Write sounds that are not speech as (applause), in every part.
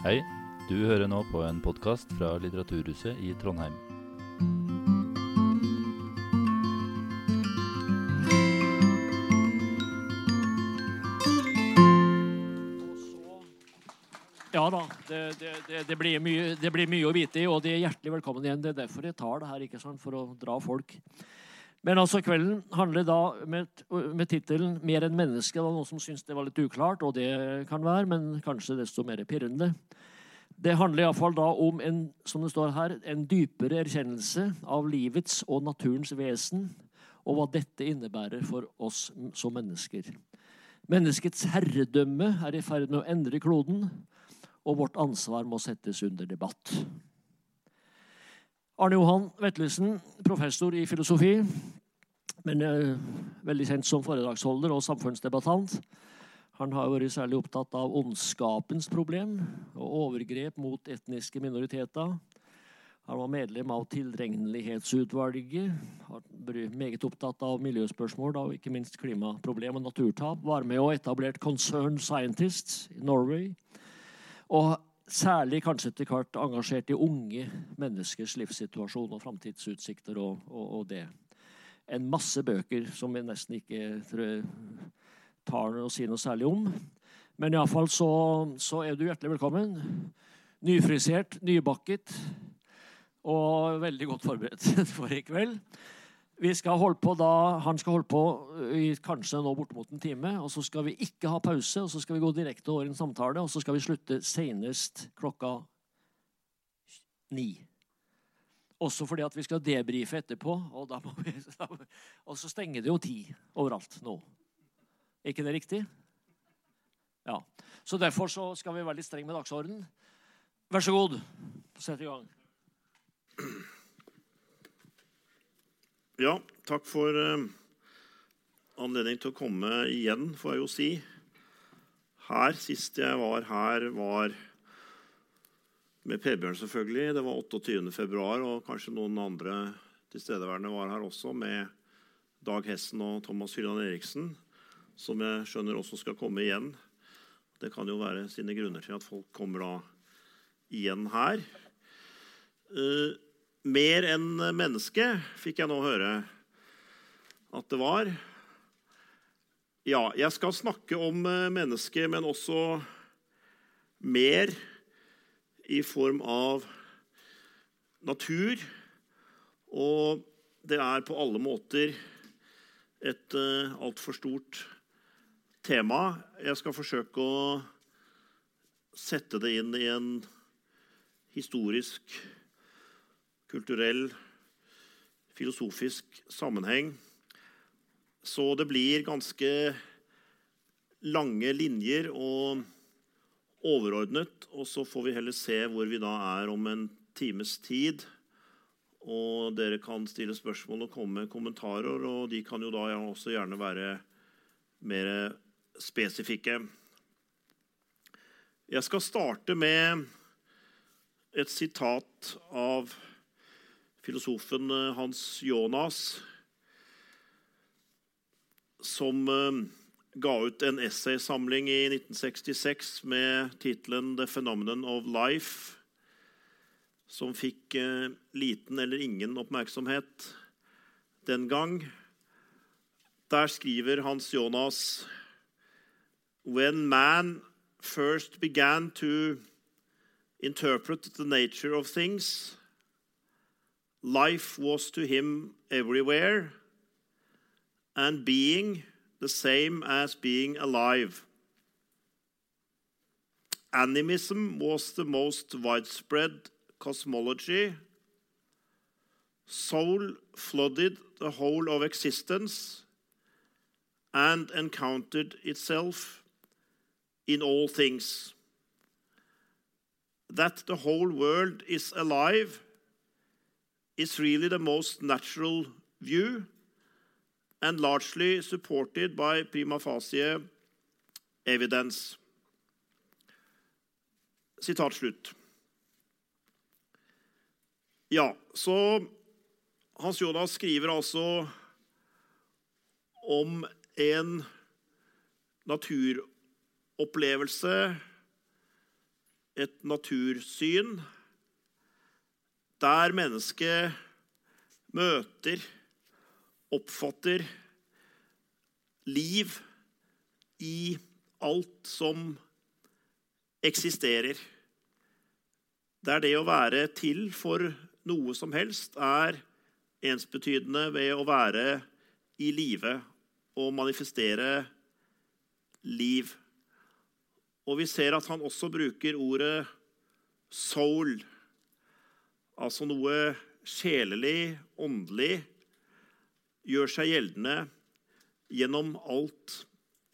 Hei, du hører nå på en podkast fra Litteraturhuset i Trondheim. Ja da, det, det, det, blir mye, det blir mye å vite i, og de er hjertelig velkommen igjen. Det er derfor jeg tar det her, ikke sant, for å dra folk. Men altså, kvelden handler da med, med tittelen 'Mer enn menneske'. Det var noen som syntes det var litt uklart, og det kan være, men kanskje desto mer pirrende. Det handler iallfall da om en, som det står her, en dypere erkjennelse av livets og naturens vesen, og hva dette innebærer for oss som mennesker. Menneskets herredømme er i ferd med å endre kloden og vårt ansvar må settes under debatt. Arne Johan Vetlesen, professor i filosofi, men eh, veldig kjent som foredragsholder og samfunnsdebattant. Han har vært særlig opptatt av ondskapens problem og overgrep mot etniske minoriteter. Han var medlem av Tilregnelighetsutvalget. Har vært meget opptatt av miljøspørsmål og ikke minst klimaproblem og naturtap. Var med og etablert Concern Scientists i Norway. Og særlig kanskje etter hvert engasjert i unge menneskers livssituasjon og framtidsutsikter og, og, og, det. En masse bøker som vi nesten ikke tror, tar å si noe særlig om. Men iallfall så, så er du hjertelig velkommen. Nyfrisert, nybakket og veldig godt forberedt (laughs) for i kveld. Skal da, han skal holde på i kanskje nå bortimot en time. og Så skal vi ikke ha pause, og så skal vi gå direkte over i en samtale. Og så skal vi slutte senest klokka ni. Også fordi at vi skal debrife etterpå. Og, vi, og så stenger det jo ti overalt nå. Er ikke det riktig? Ja. Så derfor så skal vi være litt strenge med dagsordenen. Vær så god, sett i gang. Ja, takk for uh, anledning til å komme igjen, får jeg jo si. Her, Sist jeg var her, var med Per-Bjørn, selvfølgelig. Det var 28. februar, og kanskje noen andre tilstedeværende var her også, med Dag Hessen og Thomas Hylland Eriksen, som jeg skjønner også skal komme igjen. Det kan jo være sine grunner til at folk kommer da igjen her. Uh, mer enn menneske, fikk jeg nå høre at det var. Ja, jeg skal snakke om eh, mennesket, men også mer i form av natur. Og det er på alle måter et uh, altfor stort tema. Jeg skal forsøke å sette det inn i en historisk kulturell, filosofisk sammenheng. Så det blir ganske lange linjer og overordnet. Og så får vi heller se hvor vi da er om en times tid. Og dere kan stille spørsmål og komme med kommentarer, og de kan jo da også gjerne være mer spesifikke. Jeg skal starte med et sitat av filosofen eh, Hans Jonas, som eh, ga ut en essaysamling i 1966 med tittelen 'The Phenomenon of Life', som fikk eh, liten eller ingen oppmerksomhet den gang. Der skriver Hans Jonas When man first began to interpret the nature of things, Life was to him everywhere, and being the same as being alive. Animism was the most widespread cosmology. Soul flooded the whole of existence and encountered itself in all things. That the whole world is alive is really the most natural view and largely supported by prima facie evidence. Sitat slutt. Ja, så Hans Jonas skriver altså om en naturopplevelse, et natursyn der mennesket møter, oppfatter liv i alt som eksisterer. Der det å være til for noe som helst er ensbetydende ved å være i live og manifestere liv. Og vi ser at han også bruker ordet 'soul', altså noe sjelelig, åndelig, gjør seg gjeldende gjennom alt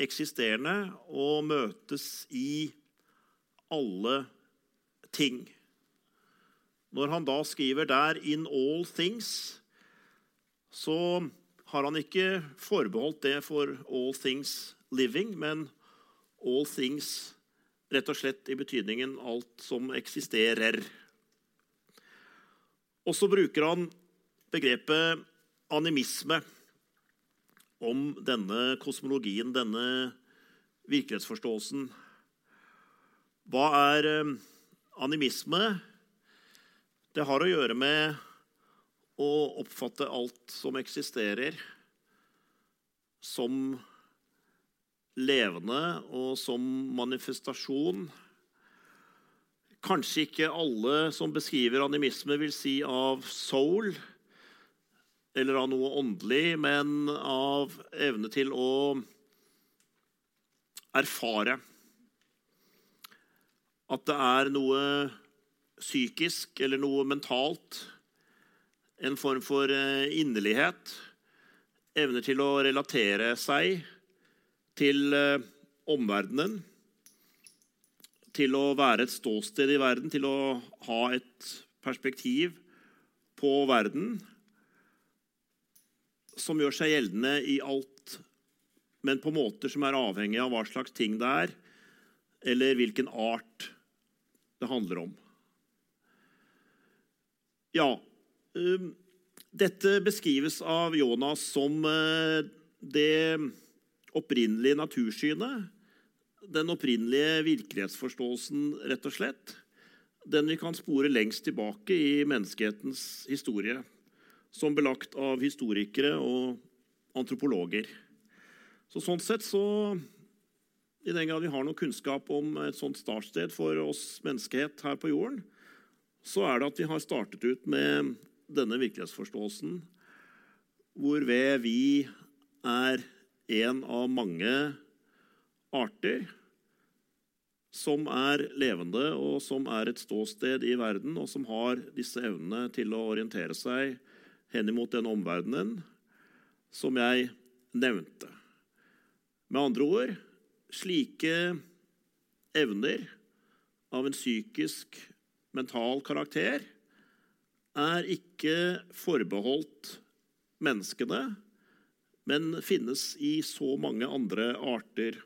eksisterende og møtes i alle ting. Når han da skriver der 'in all things', så har han ikke forbeholdt det for 'all things living', men 'all things' rett og slett i betydningen alt som eksisterer. Og så bruker han begrepet animisme om denne kosmologien, denne virkelighetsforståelsen. Hva er eh, animisme? Det har å gjøre med å oppfatte alt som eksisterer, som levende og som manifestasjon. Kanskje ikke alle som beskriver animisme, vil si av soul eller av noe åndelig, men av evne til å erfare at det er noe psykisk eller noe mentalt, en form for eh, inderlighet, evner til å relatere seg til eh, omverdenen, til å være et ståsted i verden, til å ha et perspektiv på verden som gjør seg gjeldende i alt, men på måter som er avhengig av hva slags ting det er, eller hvilken art det handler om. Ja, um, dette beskrives av Jonas som uh, det opprinnelige natursynet. Den opprinnelige virkelighetsforståelsen, rett og slett. Den vi kan spore lengst tilbake i menneskehetens historie som belagt av historikere og antropologer. Så sånn sett så I den grad vi har noe kunnskap om et sånt startsted for oss menneskehet her på jorden, så er det at vi har startet ut med denne virkelighetsforståelsen hvorved vi er en av mange arter som er levende, og som er et ståsted i verden, og som har disse evnene til å orientere seg henimot den omverdenen som jeg nevnte. Med andre ord slike evner av en psykisk, mental karakter er ikke forbeholdt menneskene, men finnes i så mange andre arter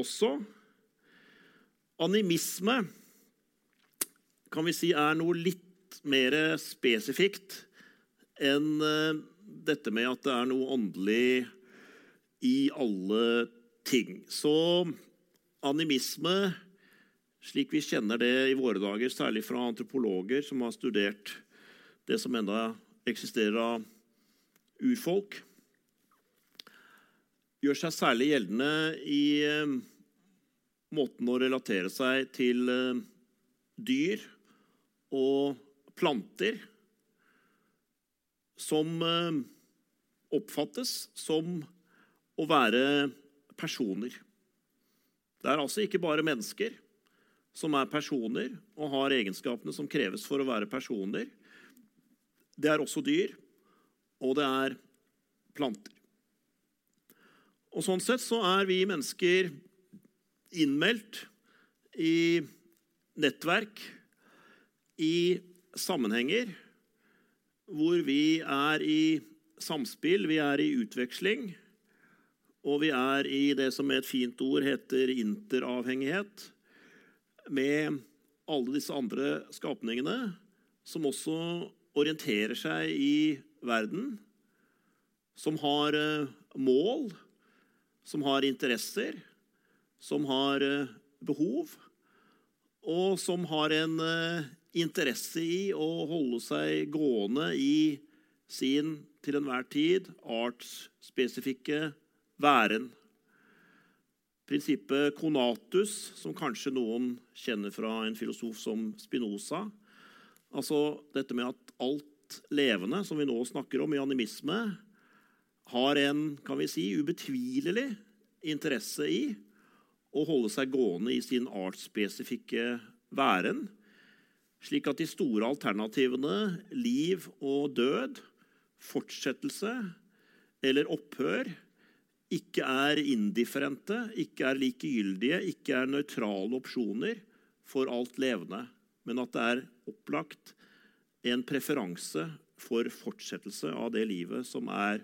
også. Animisme kan vi si er noe litt mer spesifikt enn eh, dette med at det er noe åndelig i alle ting. Så animisme, slik vi kjenner det i våre dager, særlig fra antropologer som har studert det som enda eksisterer av urfolk, gjør seg særlig gjeldende i eh, måten å relatere seg til eh, dyr og planter som eh, oppfattes som å være personer. Det er altså ikke bare mennesker som er personer og har egenskapene som kreves for å være personer. Det er også dyr, og det er planter. Og Sånn sett så er vi mennesker innmeldt i nettverk, i sammenhenger, hvor vi er i samspill, vi er i utveksling, og vi er i det som med et fint ord heter interavhengighet, med alle disse andre skapningene som også orienterer seg i verden, som har eh, mål, som har interesser, som har eh, behov, og som har en eh, interesse i å holde seg gående i sin til enhver tid artsspesifikke væren. Prinsippet konatus, som kanskje noen kjenner fra en filosof som Spinoza. Altså dette med at alt levende, som vi nå snakker om i animisme, har en kan vi si, ubetvilelig interesse i å holde seg gående i sin artsspesifikke væren, slik at de store alternativene, liv og død, fortsettelse eller opphør, ikke er indifferente, ikke er likegyldige, ikke er nøytrale opsjoner for alt levende, men at det er opplagt en preferanse for fortsettelse av det livet som er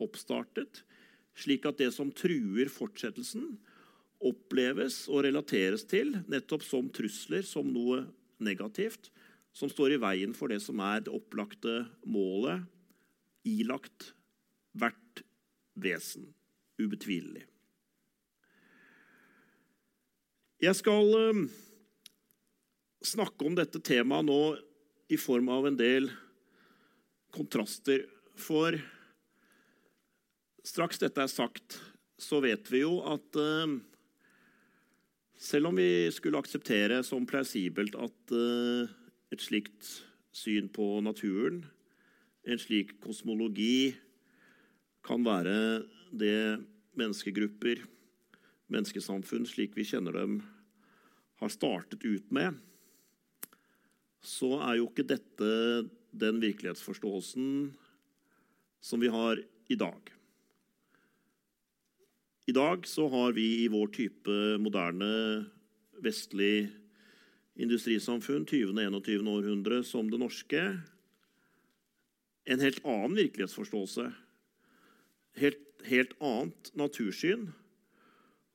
oppstartet, slik at det som truer fortsettelsen, oppleves og relateres til nettopp som trusler, som noe negativt, som står i veien for det som er det opplagte målet ilagt hvert vesen. Ubetvilelig. Jeg skal eh, snakke om dette temaet nå i form av en del kontraster. For straks dette er sagt, så vet vi jo at eh, selv om vi skulle akseptere som plausibelt at eh, et slikt syn på naturen, en slik kosmologi, kan være det menneskegrupper, menneskesamfunn slik vi kjenner dem, har startet ut med, så er jo ikke dette den virkelighetsforståelsen som vi har i dag. I dag så har vi i vår type moderne vestlig industrisamfunn, 20. og 21. århundre, som det norske, en helt annen virkelighetsforståelse. Helt, helt annet natursyn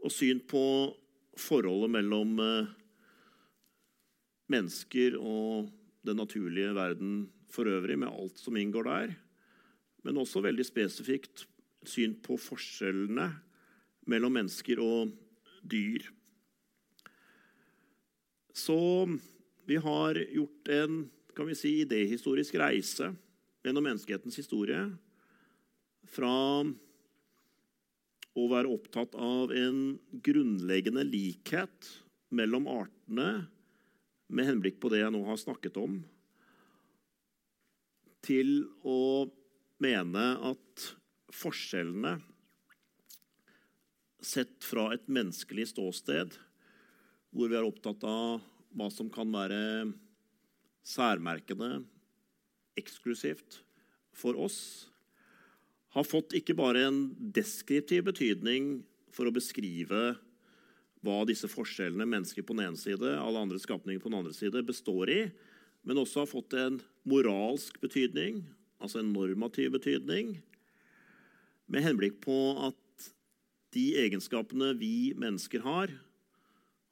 og syn på forholdet mellom eh, mennesker og den naturlige verden for øvrig, med alt som inngår der. Men også veldig spesifikt syn på forskjellene mellom mennesker og dyr. Så vi har gjort en kan vi si, idehistorisk reise gjennom menneskehetens historie. Fra å være opptatt av en grunnleggende likhet mellom artene med henblikk på det jeg nå har snakket om, til å mene at forskjellene sett fra et menneskelig ståsted, hvor vi er opptatt av hva som kan være særmerkende, eksklusivt for oss, har fått ikke bare en deskriptiv betydning for å beskrive hva disse forskjellene mennesker på den ene side alle andre skapninger på den andre side består i, men også har fått en moralsk betydning, altså en normativ betydning, med henblikk på at de egenskapene vi mennesker har,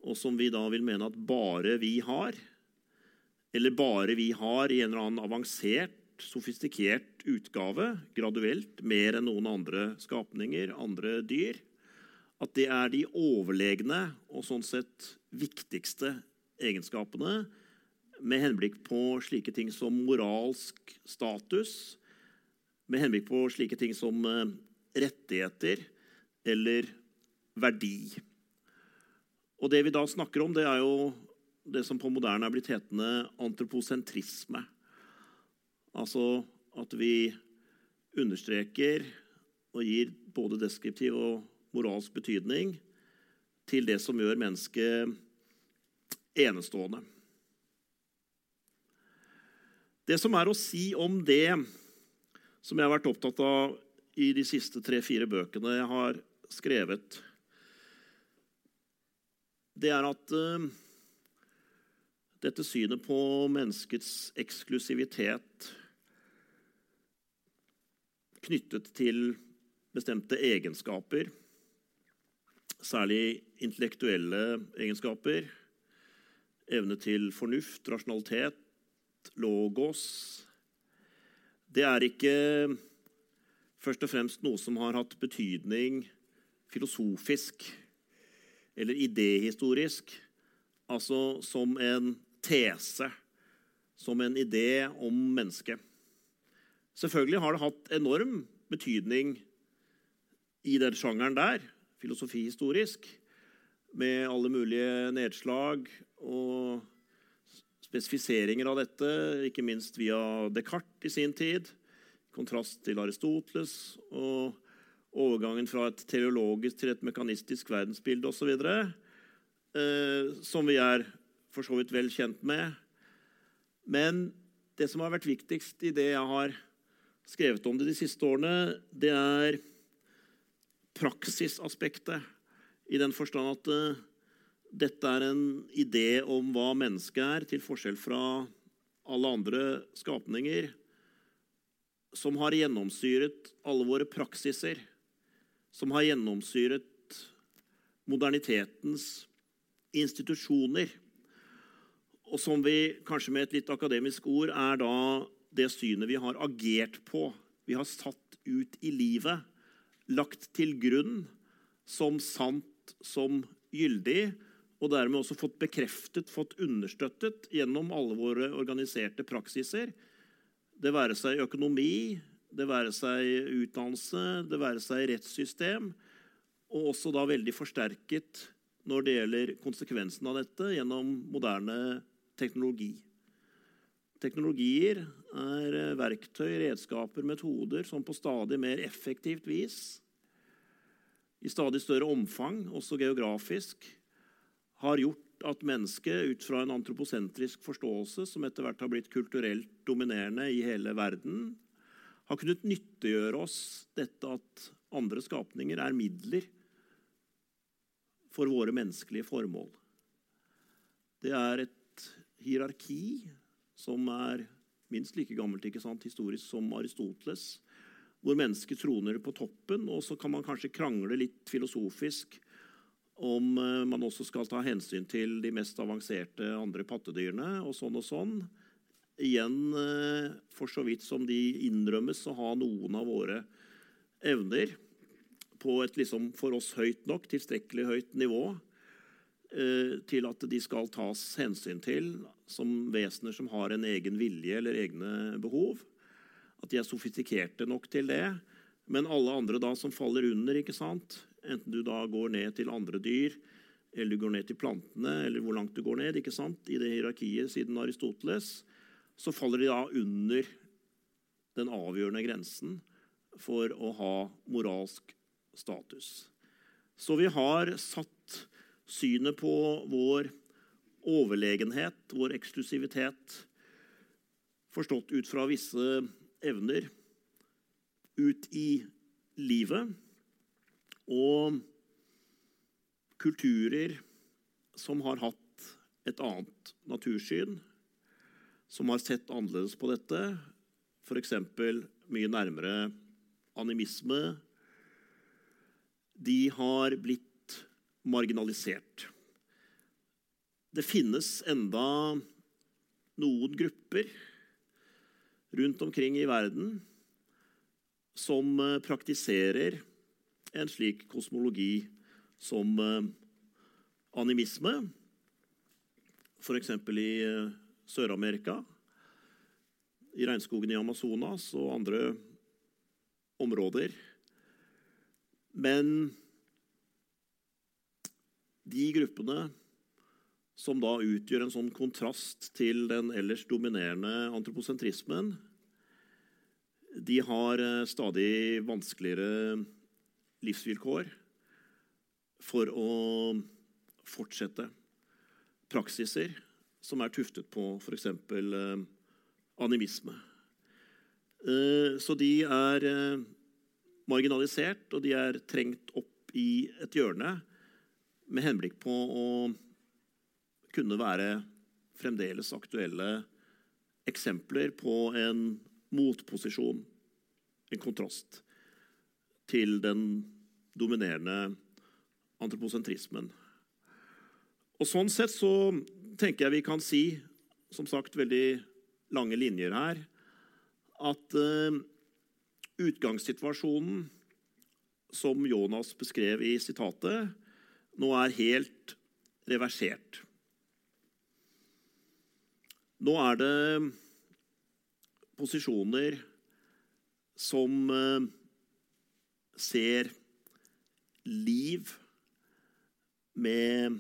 og som vi da vil mene at bare vi har, eller bare vi har i en eller annen avansert, sofistikert utgave, graduelt, mer enn noen andre skapninger, andre dyr, at det er de overlegne og sånn sett viktigste egenskapene med henblikk på slike ting som moralsk status, med henblikk på slike ting som eh, rettigheter eller verdi. Og Det vi da snakker om, det er jo det som på moderne er blitt hetende antroposentrisme. Altså at vi understreker og gir både deskriptiv og moralsk betydning til det som gjør mennesket enestående. Det som er å si om det som jeg har vært opptatt av i de siste tre-fire bøkene jeg har skrevet, det er at uh, dette synet på menneskets eksklusivitet knyttet til bestemte egenskaper særlig intellektuelle egenskaper, evne til fornuft, rasjonalitet, logos Det er ikke først og fremst noe som har hatt betydning filosofisk eller idéhistorisk Altså som en tese, som en idé om mennesket. Selvfølgelig har det hatt enorm betydning i den sjangeren der, filosofihistorisk, med alle mulige nedslag og spesifiseringer av dette, ikke minst via Descartes i sin tid, i kontrast til Aristoteles, og overgangen fra et teleologisk til et mekanistisk verdensbilde osv., eh, som vi er for så vidt vel kjent med. Men det som har vært viktigst i det jeg har skrevet om det de siste årene, det er praksisaspektet. I den forstand at uh, dette er en idé om hva mennesket er, til forskjell fra alle andre skapninger, som har gjennomsyret alle våre praksiser, som har gjennomsyret modernitetens institusjoner, og som vi kanskje med et litt akademisk ord er da det synet vi har agert på. Vi har satt ut i livet, lagt til grunn som sant, som gyldig, og dermed også fått bekreftet, fått understøttet gjennom alle våre organiserte praksiser. Det være seg økonomi, det være seg utdannelse, det være seg rettssystem, og også da veldig forsterket når det gjelder konsekvensen av dette gjennom moderne teknologi. Teknologier er verktøy, redskaper, metoder som på stadig mer effektivt vis, i stadig større omfang, også geografisk, har gjort at mennesket, ut fra en antroposentrisk forståelse som etter hvert har blitt kulturelt dominerende i hele verden, har kunnet nyttiggjøre oss dette at andre skapninger er midler for våre menneskelige formål. Det er et hierarki som er minst like gammelt ikke sant, historisk som Aristoteles, hvor mennesket troner på toppen. Og så kan man kanskje krangle litt filosofisk om eh, man også skal ta hensyn til de mest avanserte andre pattedyrene og sånn og sånn. Igjen eh, for så vidt som de innrømmes å ha noen av våre evner på et liksom for oss høyt nok, tilstrekkelig høyt nivå eh, til at de skal tas hensyn til som vesener som har en egen vilje eller egne behov. At de er sofistikerte nok til det. Men alle andre da som faller under, ikke sant? enten du da går ned til andre dyr, eller du går ned til plantene, eller hvor langt du går ned ikke sant? i det hierarkiet siden Aristoteles, så faller de da under den avgjørende grensen for å ha moralsk status. Så vi har satt synet på vår overlegenhet, vår eksklusivitet, forstått ut fra visse evner, ut i livet. Og kulturer som har hatt et annet natursyn, som har sett annerledes på dette, f.eks. mye nærmere animisme, de har blitt marginalisert. Det finnes enda noen grupper rundt omkring i verden som eh, praktiserer en slik kosmologi som eh, animisme, f.eks. i eh, Sør-Amerika, i regnskogen i Amazonas og andre områder. Men de gruppene som da utgjør en sånn kontrast til den ellers dominerende antroposentrismen, de har eh, stadig vanskeligere livsvilkår for å fortsette praksiser som er tuftet på f.eks. Eh, animisme. Eh, så de er marginalisert, og de er trengt opp i et hjørne med henblikk på å kunne være fremdeles aktuelle eksempler på en motposisjon, en kontrast, til den dominerende antroposentrismen. Og Sånn sett så tenker jeg vi kan si, som sagt veldig lange linjer her, at uh, utgangssituasjonen som Jonas beskrev i sitatet, nå er helt reversert. Nå er det posisjoner som eh, ser liv med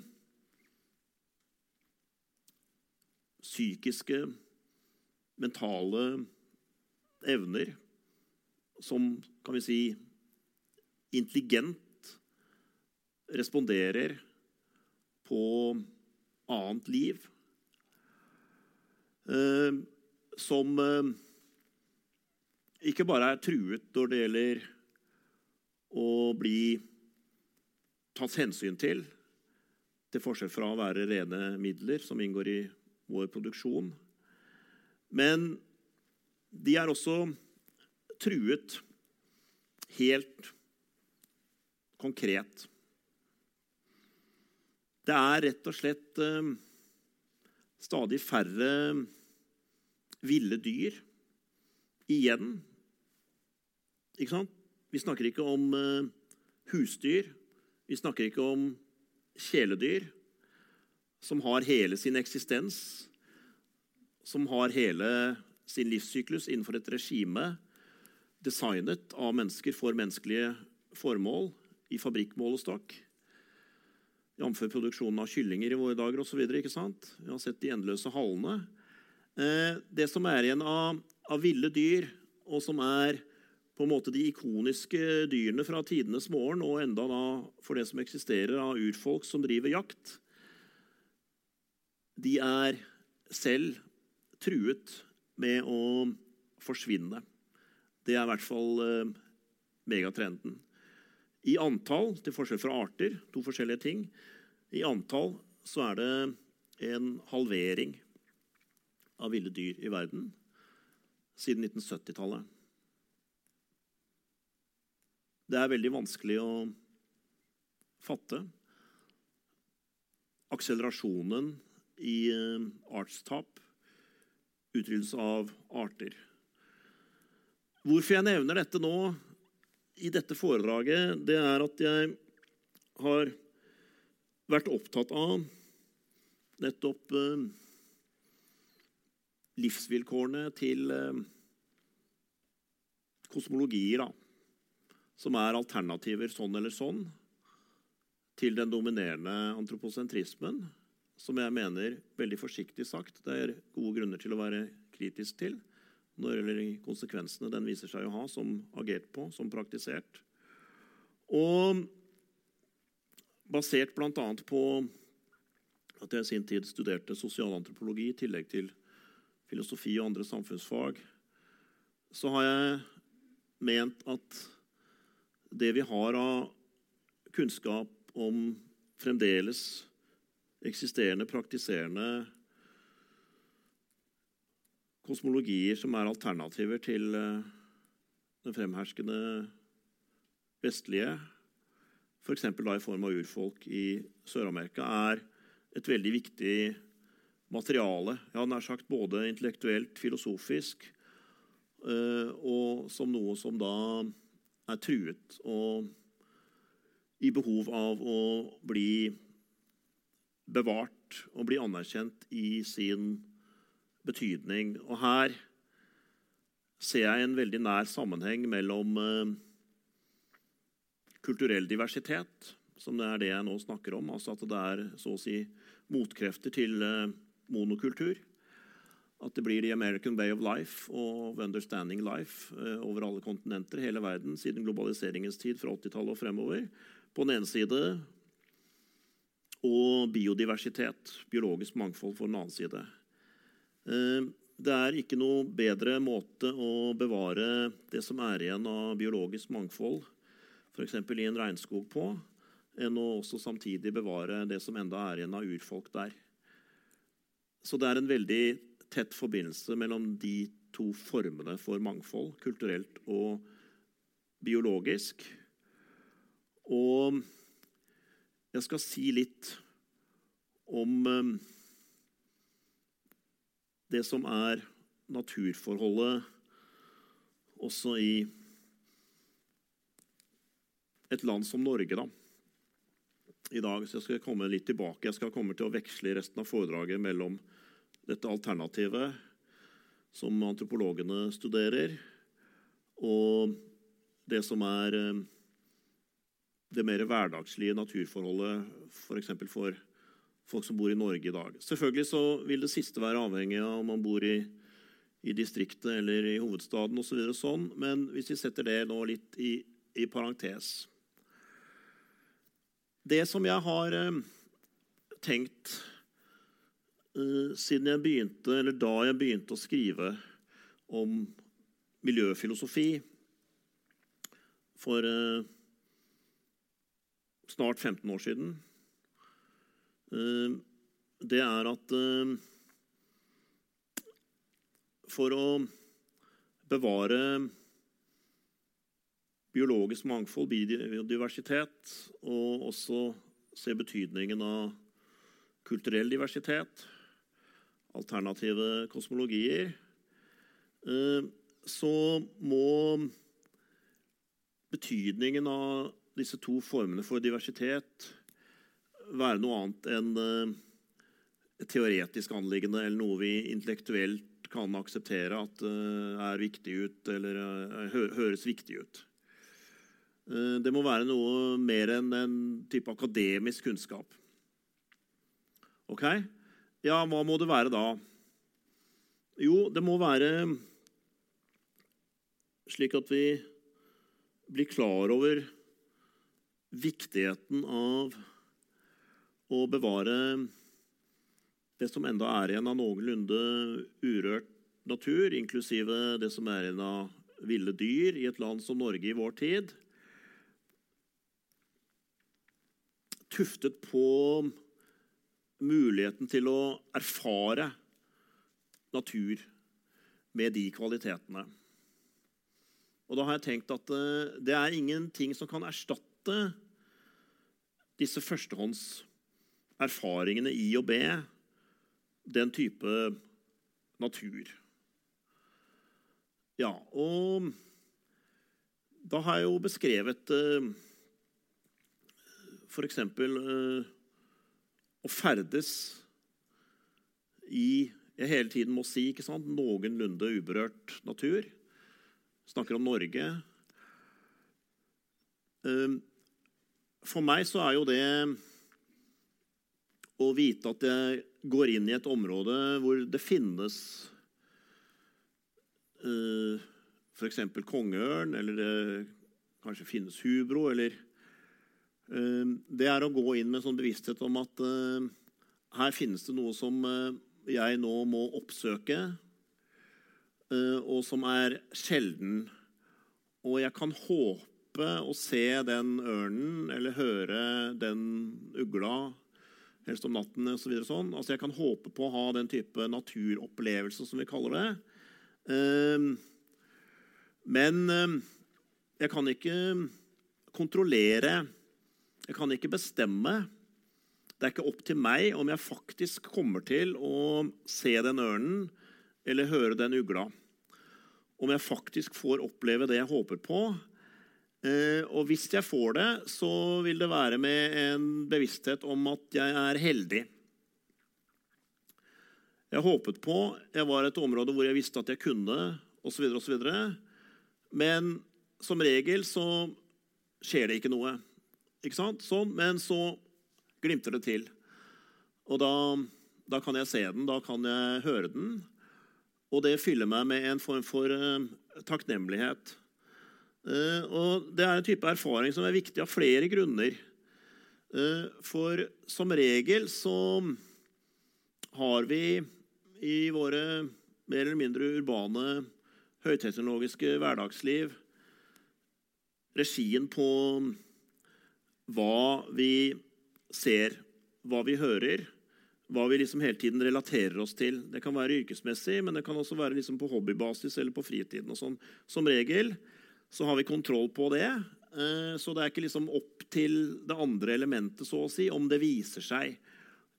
psykiske, mentale evner som, kan vi si, intelligent responderer på annet liv. Eh, som eh, ikke bare er truet når det gjelder å bli tatt hensyn til, til forskjell fra å være rene midler som inngår i vår produksjon. Men de er også truet helt konkret. Det er rett og slett eh, stadig færre ville dyr igjen. Ikke sant? Vi snakker ikke om eh, husdyr. Vi snakker ikke om kjæledyr som har hele sin eksistens, som har hele sin livssyklus innenfor et regime designet av mennesker for menneskelige formål i fabrikkmålestokk. Jf. produksjonen av kyllinger i våre dager osv. Vi har sett de endeløse hallene. Eh, det som er igjen av, av ville dyr, og som er på en måte de ikoniske dyrene fra tidenes morgen, og enda da for det som eksisterer av urfolk som driver jakt, de er selv truet med å forsvinne. Det er i hvert fall eh, megatrenden. I antall, til forskjell fra arter, to forskjellige ting, i antall så er det en halvering av ville dyr i verden siden 1970-tallet. Det er veldig vanskelig å fatte. Akselerasjonen i eh, artstap, utryddelse av arter. Hvorfor jeg nevner dette nå i dette foredraget, det er at jeg har vært opptatt av nettopp eh, livsvilkårene til eh, kosmologier. da som er alternativer sånn eller sånn til den dominerende antroposentrismen, som jeg mener, veldig forsiktig sagt, det er gode grunner til å være kritisk til når gjelder konsekvensene den viser seg å ha som agert på, som praktisert. Og basert bl.a. på at jeg i sin tid studerte sosialantropologi i tillegg til filosofi og andre samfunnsfag, så har jeg ment at det vi har av kunnskap om fremdeles eksisterende, praktiserende kosmologier som er alternativer til eh, den fremherskende vestlige, f.eks. i form av urfolk i Sør-Amerika, er et veldig viktig materiale. Ja, nær sagt både intellektuelt, filosofisk, eh, og som noe som da er truet og i behov av å bli bevart og bli anerkjent i sin betydning. Og her ser jeg en veldig nær sammenheng mellom eh, kulturell diversitet, som det er det jeg nå snakker om, altså at det er så å si motkrefter til eh, monokultur at det blir the American way of life og understanding life eh, over alle kontinenter hele verden siden globaliseringens tid fra 80-tallet og fremover. På den ene side og biodiversitet, biologisk mangfold, på den annen side. Eh, det er ikke noe bedre måte å bevare det som er igjen av biologisk mangfold, f.eks. i en regnskog, på, enn å også samtidig bevare det som enda er igjen av urfolk der. Så det er en veldig tett forbindelse mellom de to formene for mangfold, kulturelt og biologisk. Og jeg skal si litt om eh, det som er naturforholdet også i et land som Norge. da. I dag så jeg skal komme litt tilbake. Jeg skal komme til å veksle resten av foredraget mellom dette alternativet som antropologene studerer, og det som er eh, det mer hverdagslige naturforholdet f.eks. For, for folk som bor i Norge i dag. Selvfølgelig så vil det siste være avhengig av om man bor i, i distriktet eller i hovedstaden osv. Så sånn, men hvis vi setter det nå litt i, i parentes Det som jeg har eh, tenkt eh, siden jeg begynte, eller da jeg begynte å skrive om miljøfilosofi for eh, snart 15 år siden, eh, det er at eh, for å bevare biologisk mangfold, biodiversitet, og også se betydningen av kulturell diversitet, alternative kosmologier, eh, så må betydningen av disse to formene for diversitet være noe annet enn eh, et teoretisk anliggende eller noe vi intellektuelt kan akseptere at eh, er viktig ut, eller høres viktig ut. Det må være noe mer enn en type akademisk kunnskap. Ok? Ja, hva må det være da? Jo, det må være slik at vi blir klar over viktigheten av å bevare det som enda er igjen av noenlunde urørt natur, inklusive det som er igjen av ville dyr i et land som Norge i vår tid. Tuftet på muligheten til å erfare natur med de kvalitetene. Og da har jeg tenkt at eh, det er ingenting som kan erstatte disse førstehåndserfaringene i å be den type natur. Ja, og da har jeg jo beskrevet eh, f.eks å ferdes i Jeg hele tiden må si ikke sant, noenlunde uberørt natur. Snakker om Norge. Ehm, for meg så er jo det å vite at jeg går inn i et område hvor det finnes uh, f.eks. kongeørn, eller det kanskje finnes hubro, eller uh, det er å gå inn med en sånn bevissthet om at uh, her finnes det noe som uh, jeg nå må oppsøke, og som er sjelden. Og jeg kan håpe å se den ørnen eller høre den ugla helst om natten osv. Så sånn. Altså jeg kan håpe på å ha den type naturopplevelse, som vi kaller det. Men jeg kan ikke kontrollere jeg kan ikke bestemme. Det er ikke opp til meg om jeg faktisk kommer til å se den ørnen eller høre den ugla. Om jeg faktisk får oppleve det jeg håper på. Eh, og hvis jeg får det, så vil det være med en bevissthet om at jeg er heldig. Jeg håpet på Jeg var et område hvor jeg visste at jeg kunne, osv., osv. Men som regel så skjer det ikke noe. Ikke sant? Sånn, men så glimter det til. Og da, da, kan jeg se den, da kan jeg høre den. Og det fyller meg med en form for uh, takknemlighet. Uh, og det er en type erfaring som er viktig av flere grunner. Uh, for som regel så har vi i våre mer eller mindre urbane, høyteknologiske hverdagsliv regien på hva vi ser, hva vi hører, hva vi liksom hele tiden relaterer oss til. Det kan være yrkesmessig, men det kan også være liksom på hobbybasis eller på fritiden. og sånn. Som regel så har vi kontroll på det. Eh, så det er ikke liksom opp til det andre elementet så å si, om det viser seg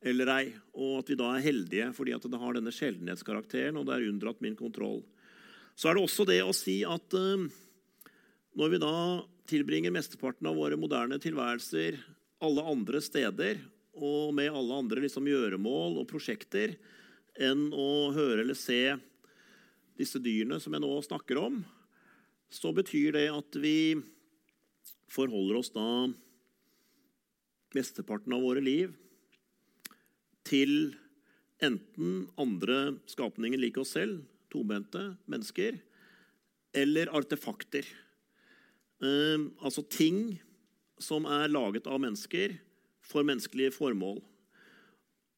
eller ei. Og at vi da er heldige fordi at det har denne sjeldenhetskarakteren, og det er unndratt min kontroll. Så er det også det å si at eh, når vi da tilbringer mesteparten av våre moderne tilværelser alle andre steder og med alle andre liksom gjøremål og prosjekter enn å høre eller se disse dyrene som jeg nå snakker om, så betyr det at vi forholder oss da mesteparten av våre liv til enten andre skapninger lik oss selv, tobente mennesker, eller artefakter. Eh, altså ting som er laget av mennesker for menneskelige formål.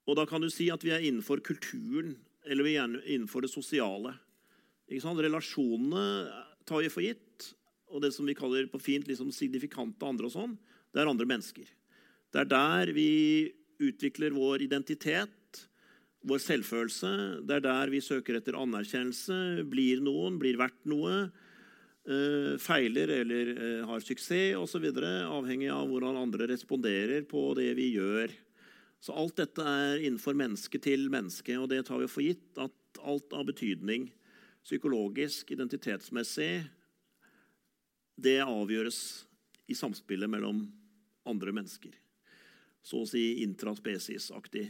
Og da kan du si at vi er innenfor kulturen, eller vi er innenfor det sosiale. Relasjonene tar vi for gitt, og det som vi kaller på fint liksom signifikante andre, og sånn, det er andre mennesker. Det er der vi utvikler vår identitet, vår selvfølelse. Det er der vi søker etter anerkjennelse, blir noen, blir verdt noe. Uh, feiler eller uh, har suksess osv., avhengig av hvordan andre responderer på det vi gjør. Så alt dette er innenfor menneske til menneske, og det tar vi for gitt at alt av betydning psykologisk, identitetsmessig, det avgjøres i samspillet mellom andre mennesker. Så å si intraspesiesaktig.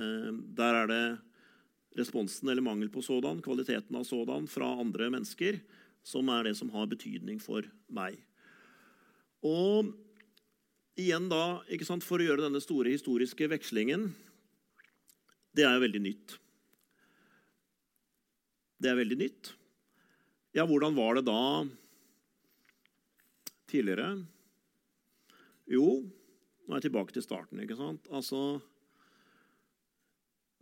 Eh, der er det responsen eller mangel på sådan, kvaliteten av sådan fra andre mennesker, som er det som har betydning for meg. Og igjen da, sant, For å gjøre denne store historiske vekslingen Det er jo veldig nytt. Det er veldig nytt. Ja, hvordan var det da tidligere? Jo, nå er jeg tilbake til starten. ikke sant? Altså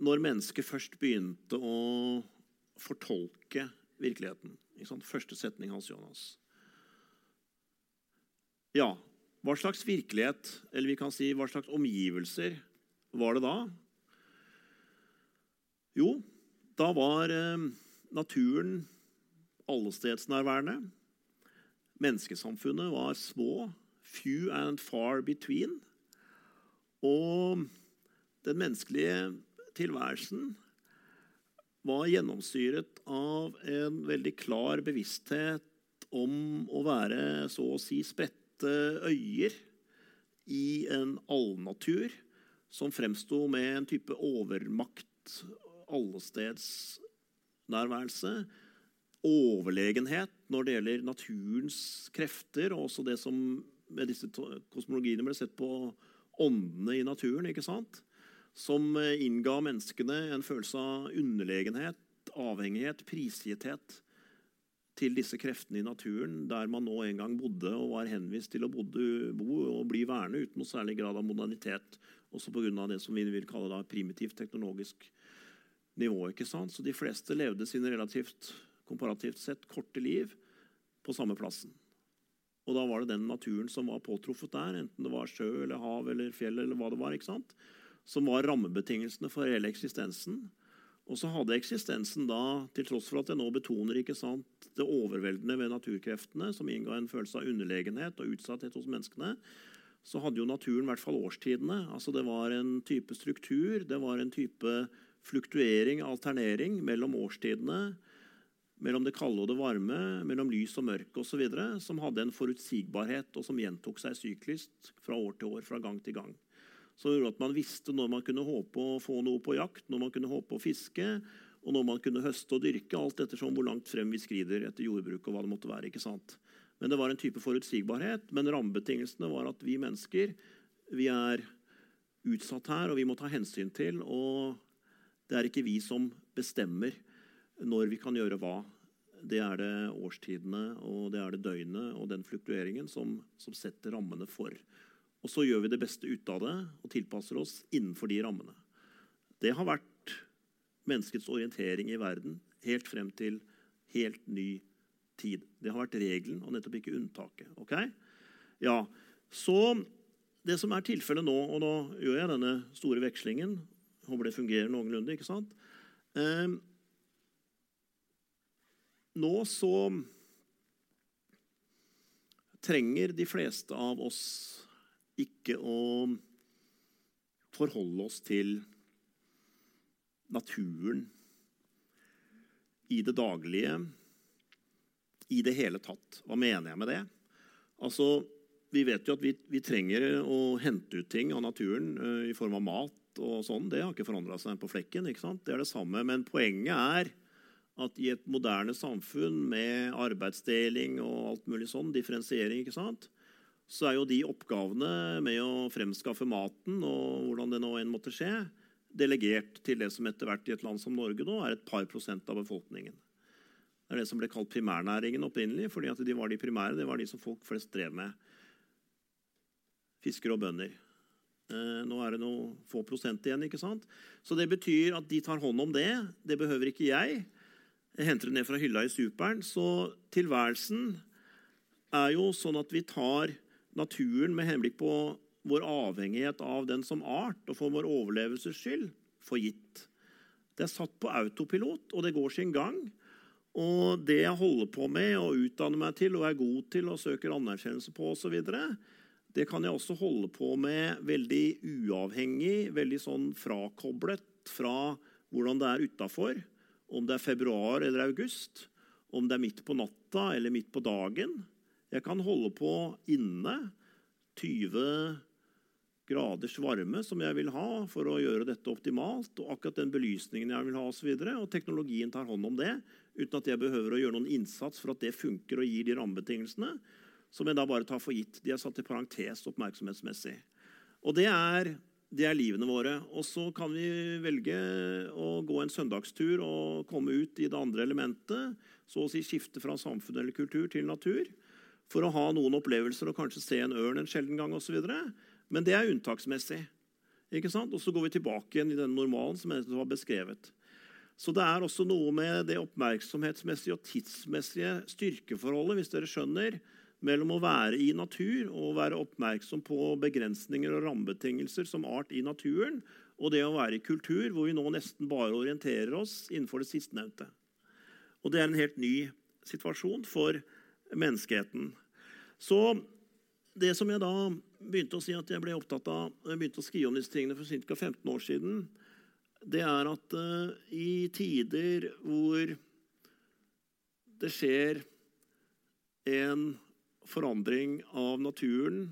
Når mennesket først begynte å fortolke virkeligheten ikke sant? Første setning hans Jonas. Ja, hva slags virkelighet, eller vi kan si hva slags omgivelser, var det da? Jo, da var eh, naturen allestedsnærværende. Menneskesamfunnet var små, few and far between. Og den menneskelige tilværelsen var gjennomstyret av en veldig klar bevissthet om å være så å si spredte øyer i en allnatur som fremsto med en type overmakt, allestedsnærværelse, overlegenhet når det gjelder naturens krefter, og også det som med disse kosmologiene ble sett på åndene i naturen, ikke sant? som innga menneskene en følelse av underlegenhet, avhengighet, prisgitthet til disse kreftene i naturen, der man nå en gang bodde og var henvist til å bodde, bo og bli værende uten noe særlig grad av modernitet. Også pga. det som vi vil kalle da primitivt teknologisk nivå. ikke sant? Så de fleste levde sine relativt komparativt sett korte liv på samme plassen. Og da var det den naturen som var påtruffet der, enten det var sjø eller hav eller fjell, eller hva det var, ikke sant? som var rammebetingelsene for hele eksistensen. Og så hadde eksistensen da, til tross for at jeg nå betoner ikke sant, det overveldende ved naturkreftene, som innga en følelse av underlegenhet og utsatthet hos menneskene, så hadde jo naturen i hvert fall årstidene. Altså Det var en type struktur, det var en type fluktuering, alternering, mellom årstidene, mellom det kalde og det varme, mellom lys og mørke osv., som hadde en forutsigbarhet, og som gjentok seg syklisk fra år til år, fra gang til gang som gjorde at man visste når man kunne håpe å få noe på jakt, når man kunne håpe å fiske, og når man kunne høste og dyrke, alt ettersom hvor langt frem vi skrider etter jordbruk. og hva det måtte være, ikke sant? Men det var en type forutsigbarhet. Men rammebetingelsene var at vi mennesker vi er utsatt her, og vi må ta hensyn til. Og det er ikke vi som bestemmer når vi kan gjøre hva. Det er det årstidene og det er det døgnet og den fluktueringen som, som setter rammene for. Og så gjør vi det beste ut av det og tilpasser oss innenfor de rammene. Det har vært menneskets orientering i verden helt frem til helt ny tid. Det har vært regelen og nettopp ikke unntaket. Ok? Ja, Så det som er tilfellet nå, og nå gjør jeg denne store vekslingen Håper det fungerer noenlunde. ikke sant? Eh, nå så trenger de fleste av oss ikke å forholde oss til naturen i det daglige, i det hele tatt. Hva mener jeg med det? Altså, Vi vet jo at vi, vi trenger å hente ut ting av naturen uh, i form av mat og sånn, det har ikke forandra seg på flekken. ikke sant? Det er det samme. Men poenget er at i et moderne samfunn med arbeidsdeling og alt mulig sånn, differensiering, ikke sant, så er jo de oppgavene med å fremskaffe maten og hvordan det nå enn måtte skje, delegert til det som etter hvert i et land som Norge nå er et par prosent av befolkningen. Det er det som ble kalt primærnæringen opprinnelig, fordi at de var de primære, det var de som folk flest drev med. Fiskere og bønder. Eh, nå er det noen få prosent igjen. ikke sant? Så det betyr at de tar hånd om det. Det behøver ikke jeg. Jeg henter det ned fra hylla i superen. Så tilværelsen er jo sånn at vi tar naturen med henblikk på vår avhengighet av den som art og for vår overlevelses skyld for gitt. Det er satt på autopilot, og det går sin gang. Og det jeg holder på med og utdanner meg til og er god til og søker anerkjennelse på osv., det kan jeg også holde på med veldig uavhengig, veldig sånn frakoblet fra hvordan det er utafor. Om det er februar eller august, om det er midt på natta eller midt på dagen. Jeg kan holde på inne 20 graders varme som jeg vil ha for å gjøre dette optimalt, og akkurat den belysningen jeg vil ha osv. Og, teknologien tar hånd om det uten at jeg behøver å gjøre noen innsats for at det funker og gir de rammebetingelsene som jeg da bare tar for gitt. De er satt i parentes oppmerksomhetsmessig. Og det er, det er livene våre. Og så kan vi velge å gå en søndagstur og komme ut i det andre elementet. Så å si skifte fra samfunn eller kultur til natur. For å ha noen opplevelser og kanskje se en ørn en sjelden gang osv. Men det er unntaksmessig. Ikke sant? Og så går vi tilbake igjen i den normalen som jeg har beskrevet. Så det er også noe med det oppmerksomhetsmessige og tidsmessige styrkeforholdet hvis dere skjønner, mellom å være i natur og være oppmerksom på begrensninger og rammebetingelser som art i naturen, og det å være i kultur, hvor vi nå nesten bare orienterer oss innenfor det sistnevnte. Og det er en helt ny situasjon for menneskeheten. Så det som jeg da begynte å si at jeg ble opptatt av, jeg begynte å skrive om disse tingene for ca. 15 år siden, det er at uh, i tider hvor det skjer en forandring av naturen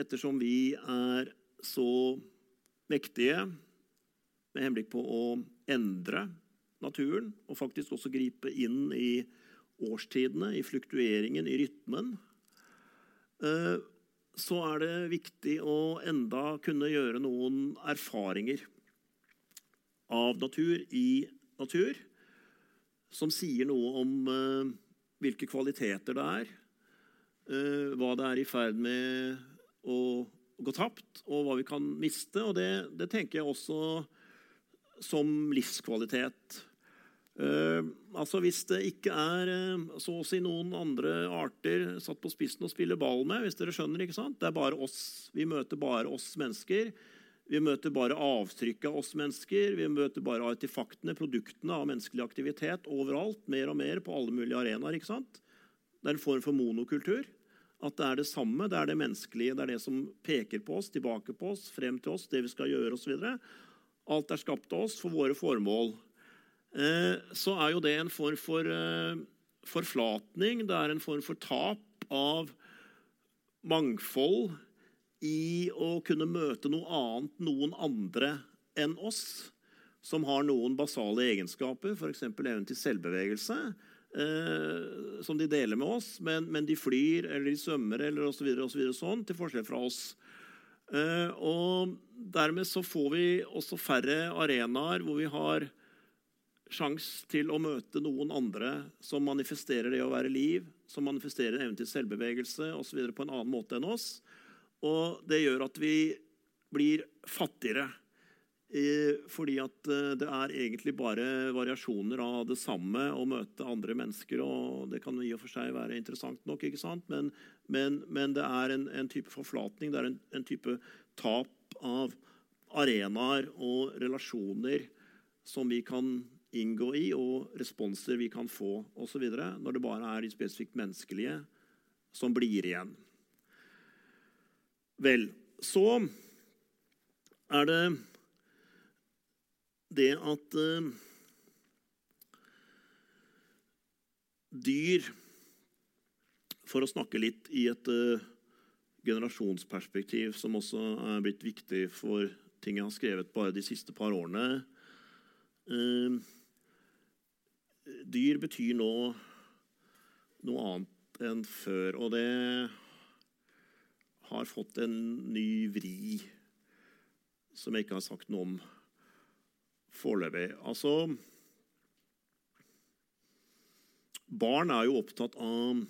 ettersom vi er så mektige med henblikk på å endre naturen og faktisk også gripe inn i årstidene, i fluktueringen, i rytmen, uh, så er det viktig å enda kunne gjøre noen erfaringer av natur i natur, som sier noe om uh, hvilke kvaliteter det er, uh, hva det er i ferd med å gå tapt, og hva vi kan miste. Og det, det tenker jeg også som livskvalitet. Uh, altså Hvis det ikke er uh, så å si noen andre arter satt på spissen å spille ball med hvis dere skjønner, ikke sant? Det er bare oss. Vi møter bare oss mennesker. Vi møter bare avtrykk av oss mennesker. Vi møter bare artefaktene, produktene av menneskelig aktivitet overalt. Mer og mer på alle mulige arenaer. ikke sant? Det er en form for monokultur. At det er det samme. Det er det menneskelige. Det er det som peker på oss, tilbake på oss, frem til oss, det vi skal gjøre osv. Alt er skapt av oss for våre formål. Eh, så er jo det en form for eh, forflatning. Det er en form for tap av mangfold i å kunne møte noe annet, noen andre enn oss, som har noen basale egenskaper, f.eks. evnen til selvbevegelse, eh, som de deler med oss, men, men, de flyr eller de svømmer eller osv. Så sånn, til forskjell fra oss. Eh, og dermed så får vi også færre arenaer hvor vi har sjanse til å møte noen andre som manifesterer det å være liv, som manifesterer evnen til selvbevegelse osv. på en annen måte enn oss. Og det gjør at vi blir fattigere. Fordi at eh, det er egentlig bare variasjoner av det samme å møte andre mennesker. og Det kan i og for seg være interessant nok, ikke sant? Men, men, men det er en, en, type forflatning. Det er en, en type tap av arenaer og relasjoner som vi kan inngå i, og responser vi kan få osv. Når det bare er de spesifikt menneskelige som blir igjen. Vel, så er det det at uh, dyr For å snakke litt i et uh, generasjonsperspektiv som også er blitt viktig for ting jeg har skrevet bare de siste par årene. Eh, dyr betyr nå noe annet enn før, og det har fått en ny vri som jeg ikke har sagt noe om foreløpig. Altså Barn er jo opptatt av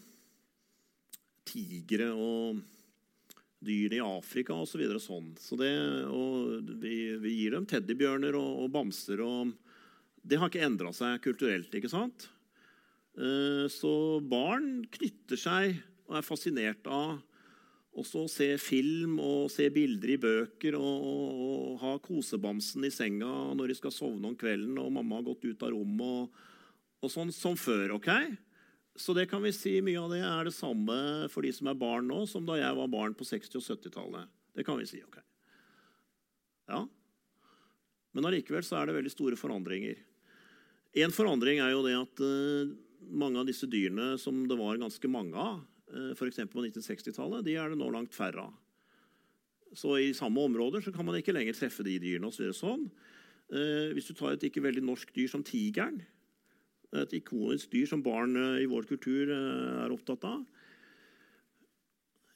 tigre og dyrene i Afrika osv. Så videre, sånn. Så vi, vi, gir dem teddybjørner og, og bamser. og Det har ikke endra seg kulturelt. ikke sant? Eh, så barn knytter seg og er fascinert av også å se film og se bilder i bøker og, og, og ha kosebamsen i senga når de skal sovne om kvelden og mamma har gått ut av rommet. og og sånn som før. ok? Så det kan vi si mye av det er det samme for de som er barn nå, som da jeg var barn på 60- og 70-tallet. Det kan vi si. ok. Ja. Men allikevel så er det veldig store forandringer. En forandring er jo det at uh, mange av disse dyrene som det var ganske mange av, f.eks. på 1960-tallet, de er det nå langt færre av. Så i samme områder kan man ikke lenger treffe de dyrene. og så sånn. Uh, hvis du tar et ikke veldig norsk dyr som tigeren, et ikonisk dyr som barn eh, i vår kultur eh, er opptatt av.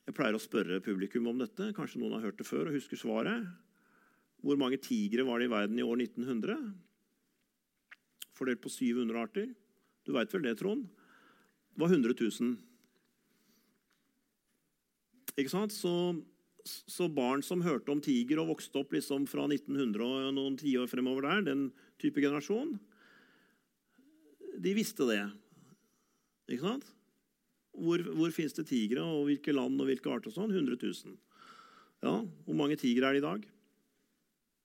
Jeg pleier å spørre publikum om dette. Kanskje noen har hørt det før og husker svaret. Hvor mange tigre var det i verden i år 1900? Fordelt på 700 arter. Du veit vel det, Trond? Det var 100 000. Så, så, barn som hørte om tiger og vokste opp liksom fra 1900 og noen tiår fremover der, den type generasjon, de visste det. Ikke sant? Hvor, hvor fins det tigre, og hvilke land og hvilke arter? sånn? 100 000. Ja, Hvor mange tigre er det i dag?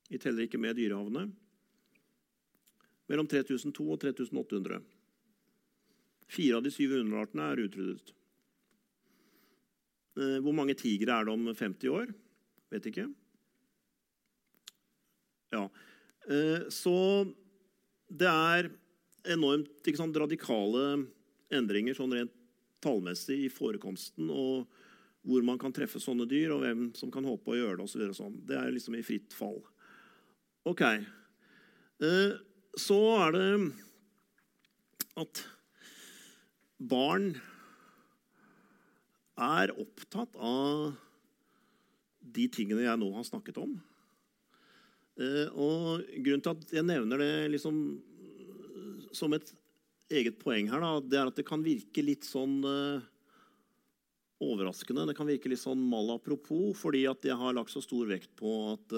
Vi teller ikke med dyrehavene. Mellom 3002 og 3800. Fire av de 700 artene er utryddet. Eh, hvor mange tigre er det om 50 år? Vet ikke. Ja. Eh, så det er enormt sant, radikale endringer sånn rent tallmessig i forekomsten og hvor man kan treffe sånne dyr, og hvem som kan håpe å gjøre det. Og så videre, sånn. Det er liksom i fritt fall. Ok. Eh, så er det at barn er opptatt av de tingene jeg nå har snakket om. Eh, og grunnen til at jeg nevner det liksom som et eget poeng her, da, det er at det kan virke litt sånn uh, overraskende. Det kan virke litt sånn mal apropos, fordi at jeg har lagt så stor vekt på at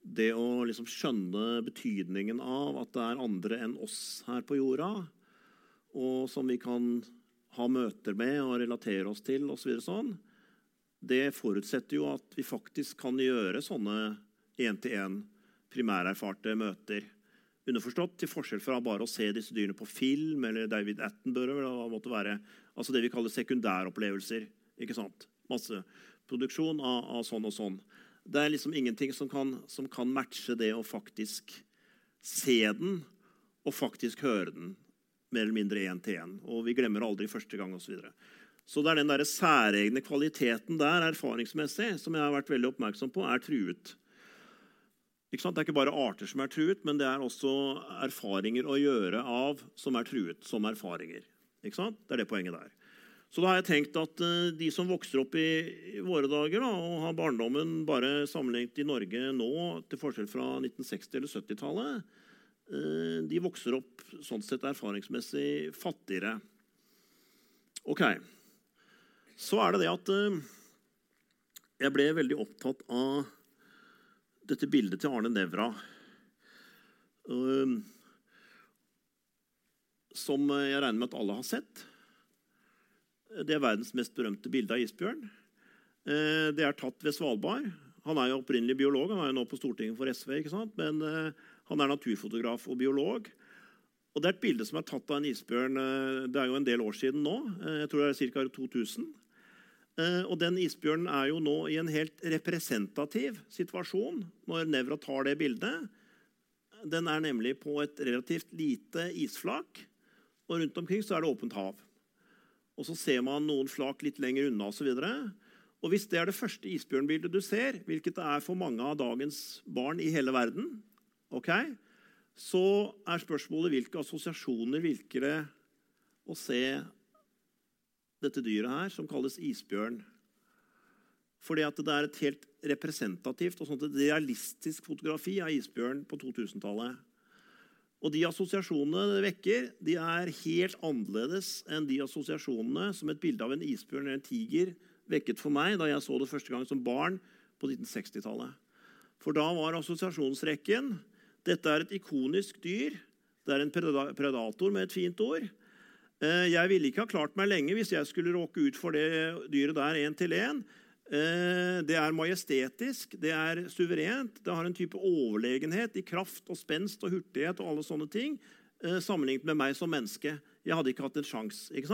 det å liksom skjønne betydningen av at det er andre enn oss her på jorda, og som vi kan ha møter med og relatere oss til osv., så sånn, det forutsetter jo at vi faktisk kan gjøre sånne én-til-én primærerfarte møter. Underforstått til forskjell fra bare å se disse dyrene på film eller David Attenborough. Det måtte være altså det vi kaller sekundæropplevelser. ikke sant? Masseproduksjon av, av, sånn og sånn. Det er liksom ingenting som kan, som kan matche det å faktisk se den og faktisk høre den mer eller mindre én til én. Og vi glemmer aldri første gang osv. Så, videre. så det er den der særegne kvaliteten der erfaringsmessig som jeg har vært veldig oppmerksom på, er truet. Det er ikke bare arter som er truet, men det er også erfaringer å gjøre av som er truet som erfaringer. Det er det poenget der. Så da har jeg tenkt at uh, de som vokser opp i, våre dager da, og har barndommen bare sammenlignet i Norge nå, til forskjell fra 1960- eller 70-tallet, uh, de vokser opp sånn sett erfaringsmessig fattigere. Ok. Så er det det at uh, jeg ble veldig opptatt av dette bildet til Arne Nævra. Um, som jeg regner med at alle har sett. Det er verdens mest berømte bilde av isbjørn. Eh, det er tatt ved Svalbard. Han er jo opprinnelig biolog, han er jo nå på Stortinget for SV, ikke sant? men eh, han er naturfotograf og biolog. Og Det er et bilde som er tatt av en isbjørn eh, det er jo en del år siden nå. Jeg tror det er ca. 2000. Eh, og den isbjørnen er jo nå i en helt representativ situasjon når Nevra tar det bildet. Den er nemlig på et relativt lite isflak, og rundt omkring så er det åpent hav. Og så ser man noen flak litt lenger unna osv. Og hvis det er det første isbjørnbildet du ser, hvilket det er for mange av dagens barn i hele verden, okay, så er spørsmålet hvilke assosiasjoner virker det å se dette dyret her, som kalles isbjørn. Fordi at det er et helt representativt og sånt et realistisk fotografi av isbjørn på 2000-tallet. Og de assosiasjonene det vekker, de er helt annerledes enn de assosiasjonene som et bilde av en isbjørn eller en tiger vekket for meg da jeg så det første gang som barn på 1960-tallet. For da var assosiasjonsrekken dette er et ikonisk dyr. Det er en predator med et fint ord. Eh, jeg ville ikke ha klart meg lenge hvis jeg skulle råke ut for det dyret der én til én. Eh, det er majestetisk, det er suverent, det har en type overlegenhet i kraft og spenst og hurtighet og alle sånne ting eh, sammenlignet med meg som menneske. Jeg hadde ikke hatt en sjanse.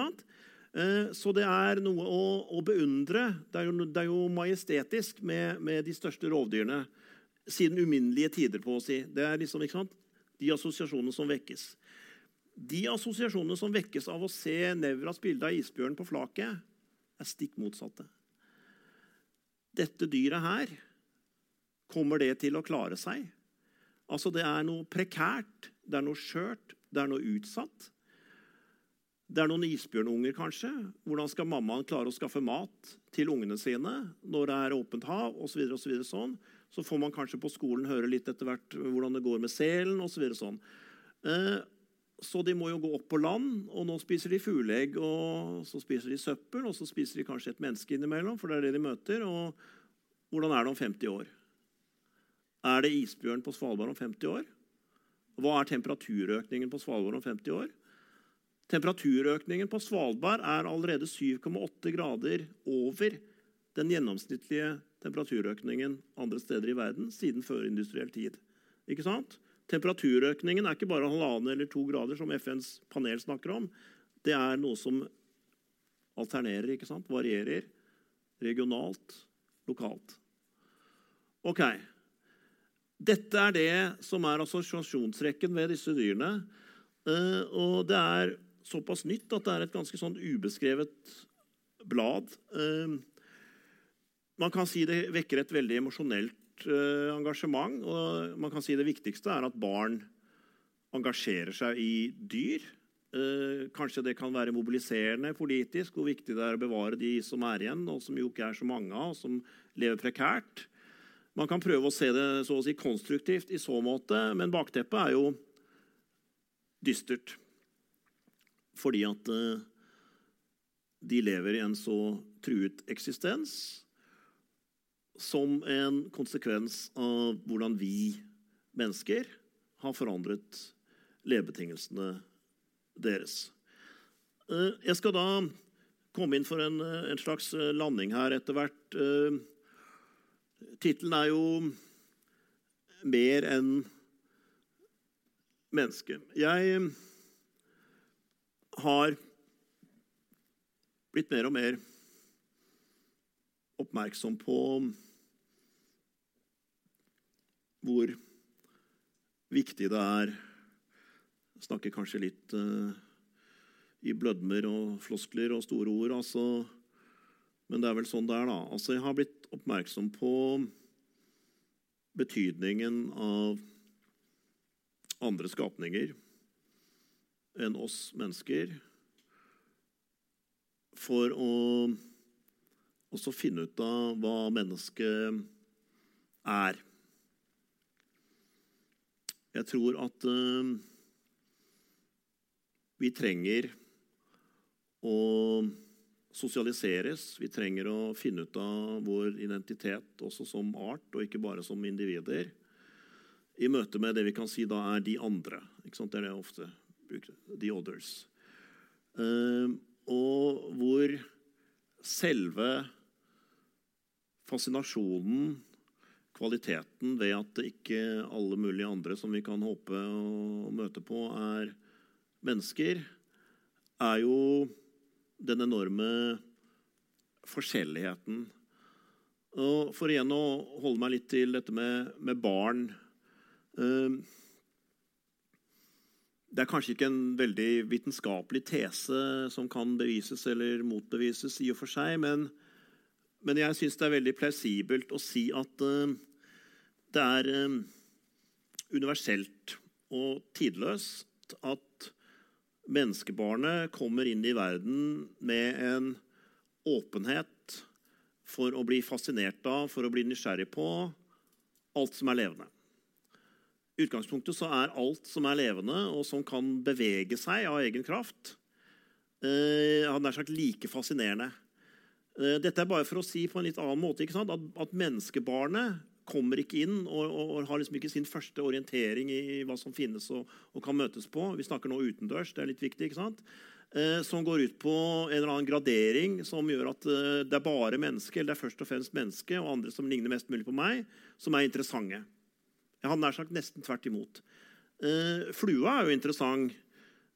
Så det er noe å, å beundre. Det er, jo, det er, jo, majestetisk med, med de største rovdyrene siden uminnelige tider. på å si. Det er liksom, de assosiasjonene som vekkes. De assosiasjonene som vekkes av å se Nevras bilde av isbjørnen på flaket, er stikk motsatte. Dette dyret her, kommer det til å klare seg? Altså, Det er noe prekært, det er noe skjørt, det er noe utsatt. Det er noen isbjørnunger, kanskje. Hvordan skal mammaen klare å skaffe mat til ungene sine når det er åpent hav? Og så, videre, og så, videre, sånn. Så får man kanskje på skolen høre litt etter hvert hvordan det går med selen osv. Så, sånn. Eh, så de må jo gå opp på land, og nå spiser de fugleegg, og så spiser de søppel, og så spiser de kanskje et menneske innimellom, for det er det de møter. Og hvordan er det om 50 år? Er det isbjørn på Svalbard om 50 år? Hva er temperaturøkningen på Svalbard om 50 år? Temperaturøkningen på Svalbard er allerede 7,8 grader over den gjennomsnittlige temperaturøkningen andre steder i verden siden førindustriell tid. Ikke sant? Temperaturøkningen er ikke bare halvannen eller to grader, som FNs panel snakker om. Det er noe som alternerer, ikke sant? varierer regionalt, lokalt. Ok. Dette er det som er assosiasjonsrekken ved disse dyrene. Eh, og det er såpass nytt at det er et ganske sånn ubeskrevet blad. Man kan si det vekker et veldig emosjonelt eh, engasjement. og man kan si Det viktigste er at barn engasjerer seg i dyr. Eh, kanskje det kan være mobiliserende politisk hvor viktig det er å bevare de som er igjen, og som jo ikke er så mange av, og som lever prekært. Man kan prøve å se det så å si konstruktivt i så måte, men bakteppet er jo dystert fordi at eh, de lever i en så truet eksistens som en konsekvens av hvordan vi mennesker har forandret levebetingelsene deres. Eh, jeg skal da komme inn for en, eh, en slags landing her etter hvert. Tittelen er jo 'Mer enn menneske'. Jeg har blitt mer og mer oppmerksom på hvor viktig det er Jeg snakker kanskje litt uh, i blødmer og floskler og store ord, altså, men det er vel sånn det er, da. Altså, jeg har blitt oppmerksom på betydningen av andre skapninger enn oss mennesker for å også finne ut av hva mennesket er. Jeg tror at uh, vi trenger å sosialiseres. Vi trenger å finne ut av vår identitet også som art, og ikke bare som individer. I møte med det vi kan si da er de andre. Det er det jeg ofte bruker. The Others. Ehm, og hvor selve fascinasjonen, kvaliteten ved at ikke alle mulige andre som vi kan håpe å møte på, er mennesker, er jo den enorme forskjelligheten. Og for igjen å holde meg litt til dette med, med barn eh, det er kanskje ikke en veldig vitenskapelig tese som kan bevises eller motbevises, i og for seg, men, men jeg syns det er veldig plausibelt å si at eh, det er eh, universelt og tidløst at menneskebarnet kommer inn i verden med en åpenhet for å bli fascinert av, for å bli nysgjerrig på alt som er levende. I utgangspunktet så er alt som er levende, og som kan bevege seg av egen kraft, eh, nær sagt like fascinerende. Eh, dette er bare for å si på en litt annen måte at, at, menneskebarnet kommer ikke inn og, og, og, har liksom ikke sin første orientering i hva som finnes og, og, kan møtes på. Vi snakker nå utendørs, det er litt viktig. ikke sant? Eh, som går ut på en eller annen gradering som gjør at eh, det er bare menneske, eller det er først og fremst menneske og andre som ligner mest mulig på meg, som er interessante. Jeg hadde nær sagt nesten tvert imot. Eh, flua er jo interessant.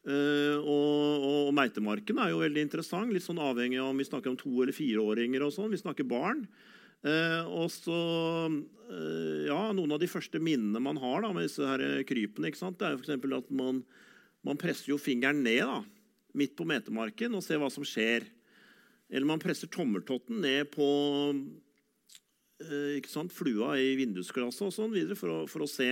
Uh, og, og, meitemarken er jo veldig interessant. Litt sånn avhengig av om vi snakker om to- eller fireåringer. og sånn. Vi snakker barn. Uh, og så uh, ja, Noen av de første minnene man har da, med disse her krypene, ikke sant? det er jo for at man, man presser jo fingeren ned da, midt på metemarken og ser hva som skjer. Eller man presser tommeltotten ned på ikke sant, flua i vindusglasset og sånn videre for å, for å se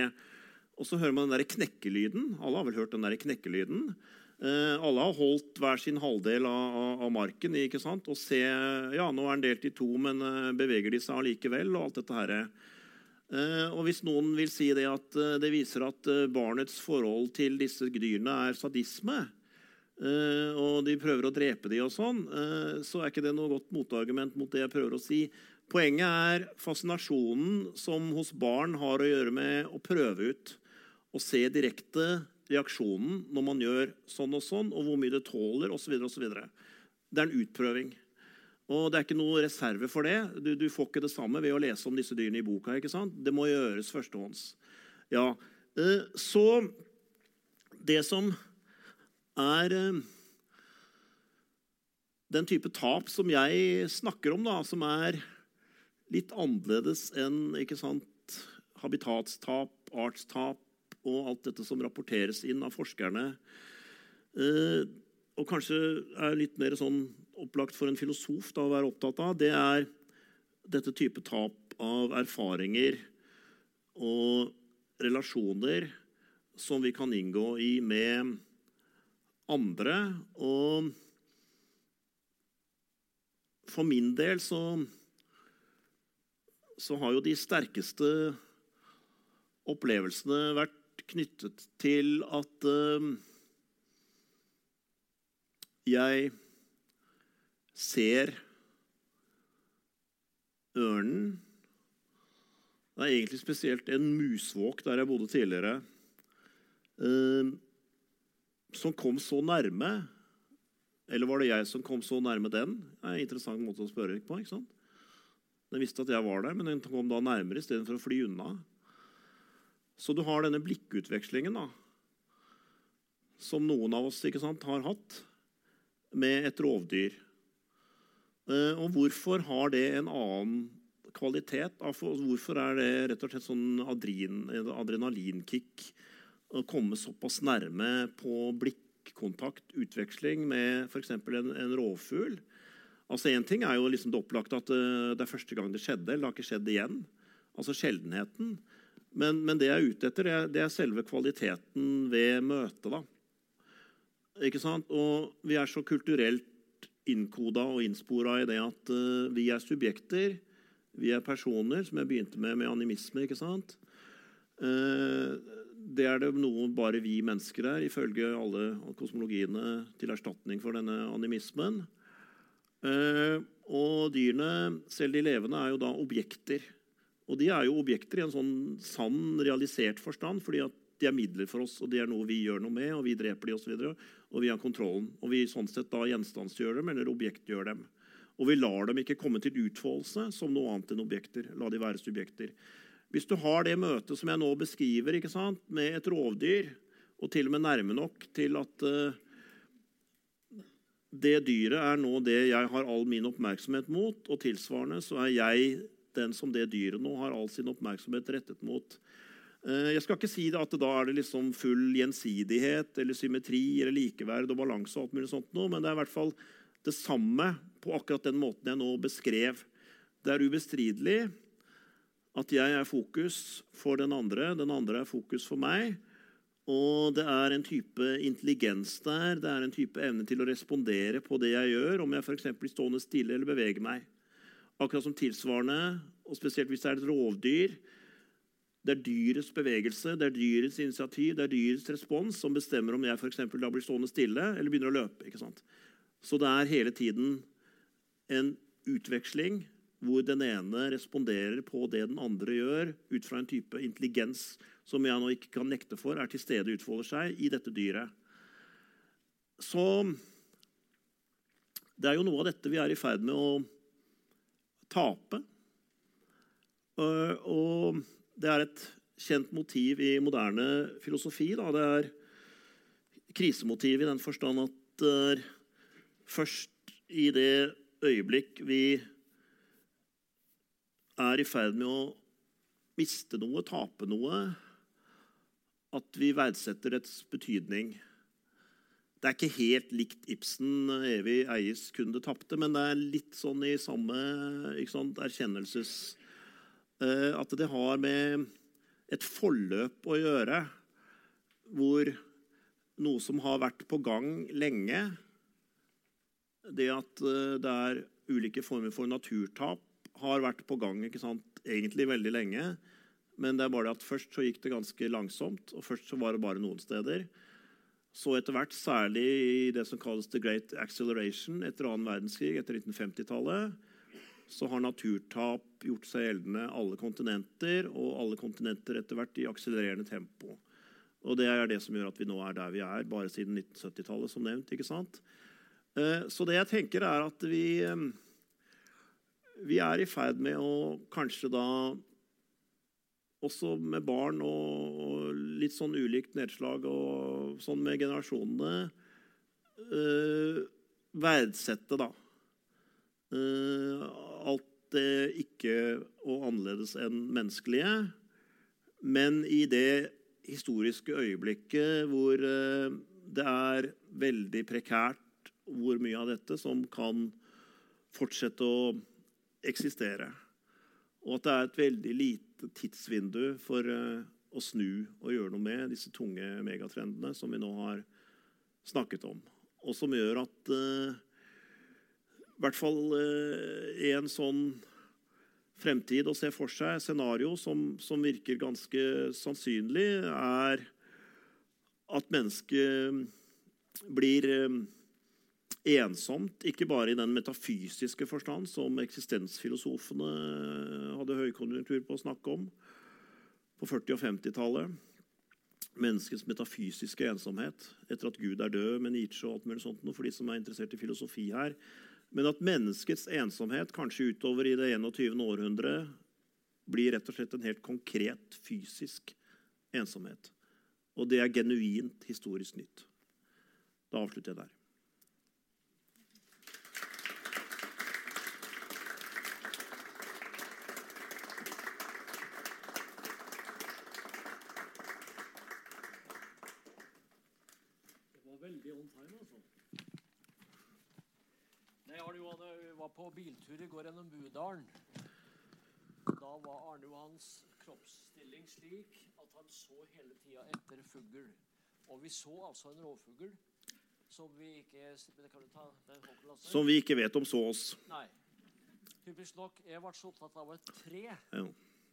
og så hører man den der knekkelyden. Alle har vel hørt den der knekkelyden. Eh, alle har holdt hver sin halvdel av, av, av, marken ikke sant? og se ja, nå er den delt i to, men eh, beveger de seg allikevel? og alt dette her. Eh, og Hvis noen vil si det at eh, det viser at eh, barnets forhold til disse dyrene er sadisme, eh, og de prøver å drepe dem, og sånn, så er ikke det noe godt motargument mot det jeg prøver å si. Poenget er fascinasjonen som hos barn har å gjøre med å prøve ut og se direkte reaksjonen når man gjør sånn og sånn, og hvor mye det tåler osv. Det er en utprøving. Og Det er ikke noe reserve for det. Du, du, får ikke det samme ved å lese om disse dyrene i boka. ikke sant? Det må gjøres førstehånds. Ja, eh, Så det som er eh, den type tap som jeg snakker om, da, som er litt annerledes enn sant, habitatstap, artstap, og alt dette som rapporteres inn av forskerne. Eh, og kanskje er litt mer sånn opplagt for en filosof da, å være opptatt av, det er dette type tap av erfaringer og relasjoner som vi kan inngå i med andre. Og for min del så, så har jo de sterkeste opplevelsene vært knyttet til at uh, jeg ser ørnen. Det er egentlig spesielt en musvåk der jeg bodde tidligere, uh, som kom så nærme. Eller var det jeg som kom så nærme den? Det er en interessant måte å spørre på. ikke sant? Den visste at jeg var der, men den kom da nærmere istedenfor å fly unna. Så du har denne blikkutvekslingen da, som noen av oss sant, har hatt med et rovdyr. Eh, og hvorfor har det en annen kvalitet? Hvorfor er det rett og slett sånn adrenalinkick å komme såpass nærme på blikkontakt, utveksling, med f.eks. En, en rovfugl? Altså Én ting er jo liksom det opplagte at eh, det er første gang det skjedde, eller det har ikke skjedd igjen. Altså sjeldenheten. Men, men, det jeg er ute etter, det er, det er selve kvaliteten ved møtet. da. Ikke sant? Og vi er så kulturelt innkoda og innspora i det at uh, vi er subjekter. Vi er personer, som jeg begynte med med animisme. ikke sant? Uh, det er det noe bare vi mennesker er, ifølge alle kosmologiene til erstatning for denne animismen. Uh, og dyrene, selv de levende, er jo da objekter. Og de er jo objekter i en sånn sann, realisert forstand, fordi at de er midler for oss, og det er noe vi gjør noe med, og vi dreper de. Og, så og vi har kontrollen. Og vi sånn sett da gjenstandsgjør dem, eller objektgjør dem. Og vi lar dem ikke komme til utfoldelse som noe annet enn objekter. La de være subjekter. Hvis du har det møtet som jeg nå beskriver, ikke sant, med et rovdyr, og til og med nærme nok til at uh, det dyret er nå det jeg har all min oppmerksomhet mot, og tilsvarende så er jeg den som det dyret nå har all sin oppmerksomhet rettet mot. Eh, jeg skal ikke si at da er det liksom full gjensidighet eller symmetri eller likeverd og balanse, og alt mulig sånt nå, men det er i hvert fall det samme på akkurat den måten jeg nå beskrev. Det er ubestridelig at jeg er fokus for den andre, den andre er fokus for meg. Og det er en type intelligens der, det er en type evne til å respondere på det jeg gjør, om jeg f.eks. blir stående stille eller beveger meg. Akkurat som tilsvarende, og spesielt hvis det er et rovdyr. Det er dyrets bevegelse, det er dyrets initiativ, det er dyrets respons som bestemmer om jeg for eksempel, da blir stående stille eller begynner å løpe. ikke sant? Så det er hele tiden en utveksling hvor den ene responderer på det den andre gjør, ut fra en type intelligens som jeg nå ikke kan nekte for, er til stede og utfolder seg i dette dyret. Så det er jo noe av dette vi er i ferd med å tape. Og det er et kjent motiv i moderne filosofi. Da. Det er krisemotiv i den forstand at først i det øyeblikk vi er i ferd med å miste noe, tape noe, at vi verdsetter dets betydning. Det er ikke helt likt Ibsen 'Evig eies kun det tapte', men det er litt sånn i samme sant, erkjennelses uh, At det har med et forløp å gjøre hvor noe som har vært på gang lenge Det at uh, det er ulike former for naturtap, har vært på gang sant, egentlig veldig lenge. Men det er bare at først så gikk det ganske langsomt, og først så var det bare noen steder. Så etter hvert, særlig i det som kalles the great acceleration etter annen verdenskrig, etter 1950-tallet, så har naturtap gjort seg gjeldende alle kontinenter, og alle kontinenter etter hvert i akselererende tempo. Og det er det som gjør at vi nå er der vi er, bare siden 1970-tallet, som nevnt. ikke sant? Eh, så det jeg tenker, er at vi, eh, vi er i ferd med å kanskje da også med barn og, og, litt sånn ulikt nedslag og sånn med generasjonene uh, verdsette, da. Uh, alt det ikke og annerledes enn menneskelige. Men i det historiske øyeblikket hvor uh, det er veldig prekært hvor mye av dette som kan fortsette å eksistere. Og at det er et veldig lite tidsvindu for uh, å snu og gjøre noe med disse tunge megatrendene som vi nå har snakket om. Og som gjør at uh, i hvert fall uh, en sånn fremtid å se for seg, scenario som, som virker ganske sannsynlig, er at mennesket blir ensomt, ikke bare i den metafysiske forstand som eksistensfilosofene hadde høykonjunktur på å snakke om på 40- og 50-tallet. Menneskets metafysiske ensomhet etter at Gud er død, med Nietzsche og alt mulig sånt, for de som er interessert i filosofi her. Men at menneskets ensomhet kanskje utover i det 21. århundre blir rett og slett en helt konkret fysisk ensomhet. Og det er genuint historisk nytt. Da avslutter jeg der. Biltur i går gjennom Budalen. Da var Arne Johans kroppsstilling slik at han så hele tida etter fugl. Og vi så altså en rovfugl som vi ikke ta, Som vi ikke vet om så oss. Nei. Typisk nok. Jeg ble så opptatt av et tre. Ja.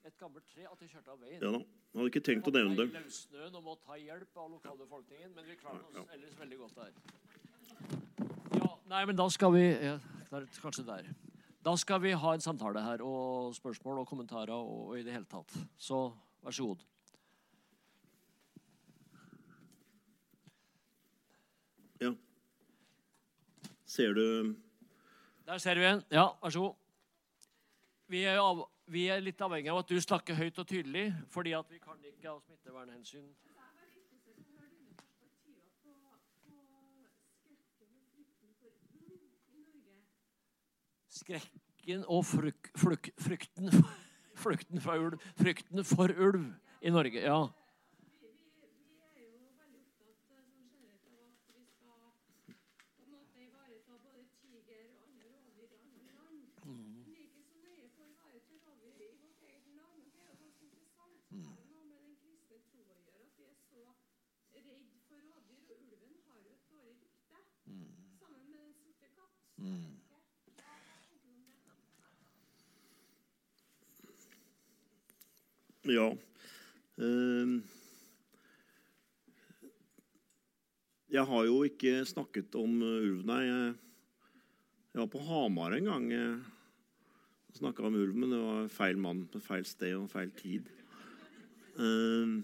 Et gammelt tre at jeg kjørte av veien. Ja da. Jeg hadde ikke tenkt å nevne det. Løssnøen og måtte ta hjelp av lokalbefolkningen, men vi klarte oss ja, ellers veldig godt der. Ja, nei, men da skal vi ja, Kanskje der. Da skal vi ha en samtale her, og spørsmål og kommentarer og, og i det hele tatt. Så vær så god. Ja. Ser du Der ser vi en. Ja, vær så god. Vi er, av, vi er, litt avhengig av at du snakker høyt og tydelig, fordi at vi kan ikke av smittevernhensyn skrekken og fruk, flyk, frykten, (laughs) frykten, ulv, frykten for ulv i Norge. Ja. Ja. Ehm, Jeg har jo ikke snakket om eh, ulv, nei. Jeg, var på Hamar en gang. og snakka om ulv, men det var feil mann på feil sted og feil tid. Ehm,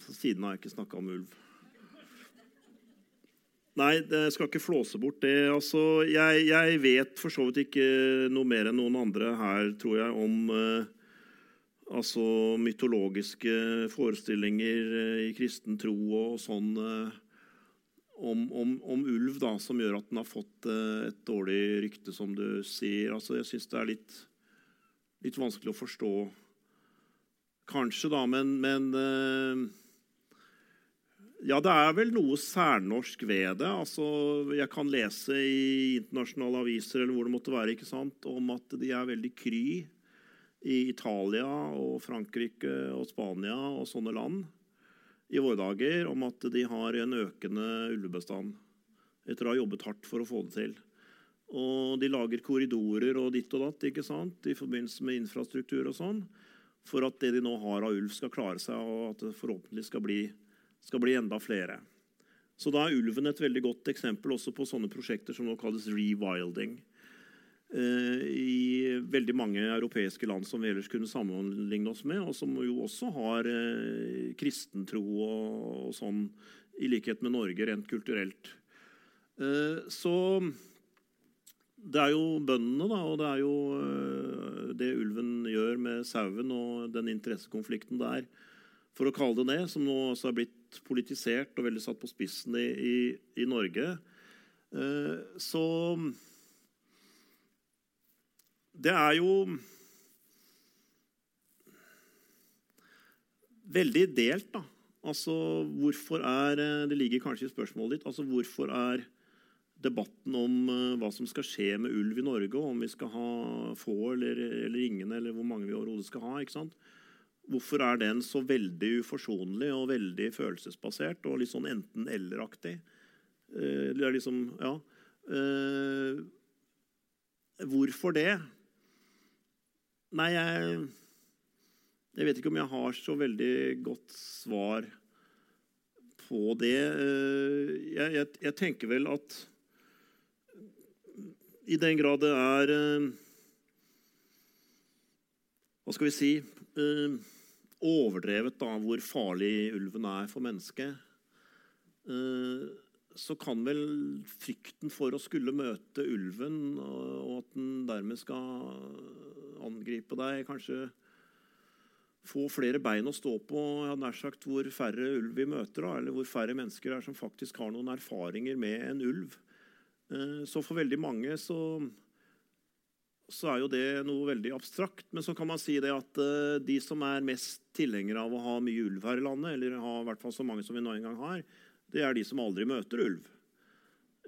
Så siden har jeg ikke snakka om ulv. Nei, jeg skal ikke flåse bort det. Altså, jeg, jeg vet for så vidt ikke noe mer enn noen andre her, tror jeg, om eh, altså mytologiske forestillinger eh, i kristen tro og sånn eh, om, om, om ulv, da, som gjør at den har fått eh, et dårlig rykte, som du sier. Altså, jeg syns det er litt, litt vanskelig å forstå, kanskje, da, men, men ja, det er vel noe særnorsk ved det. Altså, jeg kan lese i internasjonale aviser eller hvor det måtte være, ikke sant, om at de er veldig kry i Italia og Frankrike og Spania og sånne land i våre dager om at de har en økende ulvebestand etter å ha jobbet hardt for å få det til. Og de lager korridorer og ditt og datt ikke sant, i forbindelse med infrastruktur og sånn, for at det de nå har av ulv, skal klare seg, og at det forhåpentlig skal bli skal bli enda flere. Så da er ulven et veldig godt eksempel også på sånne prosjekter som nå kalles rewilding. Eh, I veldig mange europeiske land som vi ellers kunne sammenligne oss med, og som jo også har eh, kristentro og, og sånn, i likhet med Norge rent kulturelt. Eh, så det er jo bøndene, da, og det er jo eh, det ulven gjør med sauen og den interessekonflikten der, for å kalle det det, som nå også er blitt politisert og veldig satt på spissen i, i, i Norge. Eh, så Det er jo veldig delt, da. Altså, hvorfor er eh, Det ligger kanskje i spørsmålet ditt. Altså, hvorfor er debatten om uh, hva som skal skje med ulv i Norge, og om vi skal ha få eller, eller ingen, eller hvor mange vi overhodet skal ha. ikke sant? Hvorfor er den så veldig uforsonlig og veldig følelsesbasert og litt sånn enten-eller-aktig? Er liksom Ja. Uh, hvorfor det? Nei, jeg Jeg vet ikke om jeg har så veldig godt svar på det. Jeg, jeg, jeg tenker vel at i den grad det er Hva skal vi si overdrevet da, hvor farlig ulven er for mennesket, så kan vel frykten for å skulle møte ulven, og at den dermed skal angripe deg, kanskje få flere bein å stå på, jeg nær sagt hvor færre ulv vi møter, da, eller hvor færre mennesker er som faktisk har noen erfaringer med en ulv. Så for veldig mange så, så, er jo det noe veldig abstrakt. Men så kan man si det at de som er mest tilhengere av å ha mye ulv her i landet, eller ha i hvert fall så mange som vi nå engang har, det er de som aldri møter ulv.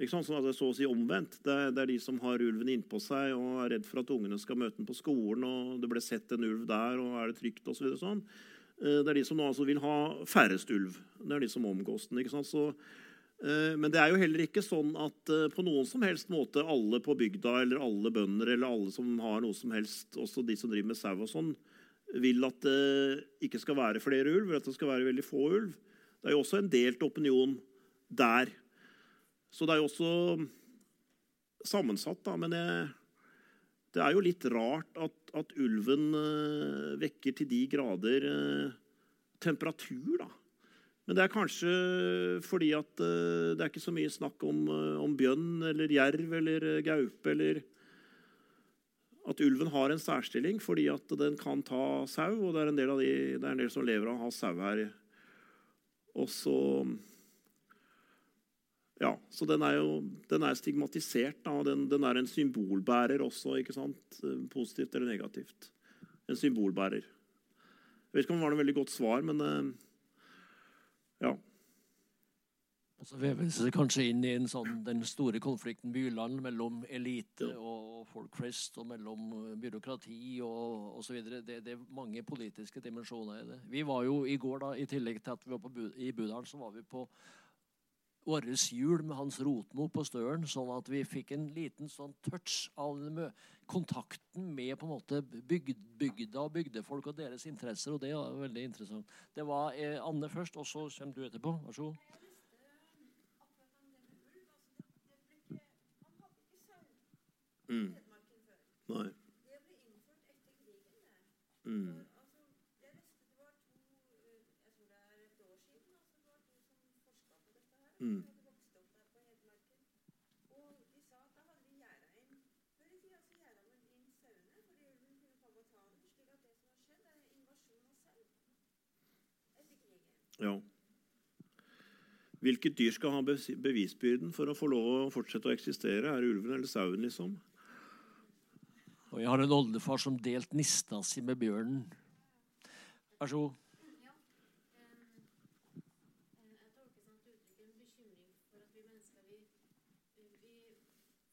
Ikke sant? Sånn at det er så å si omvendt. Det er, det er de som har ulven innpå seg og er redd for at ungene skal møte den på skolen, og det ble sett en ulv der, og er det trygt, osv. Så sånn. Det er de som nå altså vil ha færrest ulv. Det er de som omgås den. ikke sant? Så men det er jo heller ikke sånn at på noen som helst måte alle på bygda eller alle bønder eller alle som har noe som helst, også de som driver med sau og sånn, vil at det ikke skal være flere ulv, eller at det skal være veldig få ulv. Det er jo også en delt opinion der. Så det er jo også sammensatt, da. Men det, det er jo litt rart at, at ulven vekker til de grader temperatur, da. Men det er kanskje fordi at uh, det er ikke så mye snakk om, om bjørn eller jerv eller gaupe eller At ulven har en særstilling fordi at den kan ta sau, og det er en del, de, det er en del som lever av å ha sau her. Og så Ja, så den er jo den er stigmatisert. Da, den, den, er en symbolbærer også, ikke sant? Positivt eller negativt. En symbolbærer. Jeg vet ikke om det var noe veldig godt svar, men ja. Og så veves det kanskje inn i sånn, den store konflikten byland mellom elite og folk flest, og mellom byråkrati og osv. Det, det er mange politiske dimensjoner i det. Vi var jo i går, da, i tillegg til at vi var på, i Budalen, så var vi på våres jul med Hans Rotmo på Støren, sånn at vi fikk en liten sånn touch av kontakten med på en måte bygd, bygda og bygdefolk og deres interesser. og Det var veldig interessant. Det var eh, Anne først, og så kommer du etterpå. Vær så god. Mm. Nei. Mm. Mm. Ja. Hvilket dyr skal ha bevisbyrden for å få lov å fortsette å eksistere? Er det ulven eller sauen, liksom? Og jeg har en oldefar som delt nista si med bjørnen. Vær så god. Ja. Eh, Jeg tolker sånn at uttrykket en bekymring for at vi mennesker vi, vi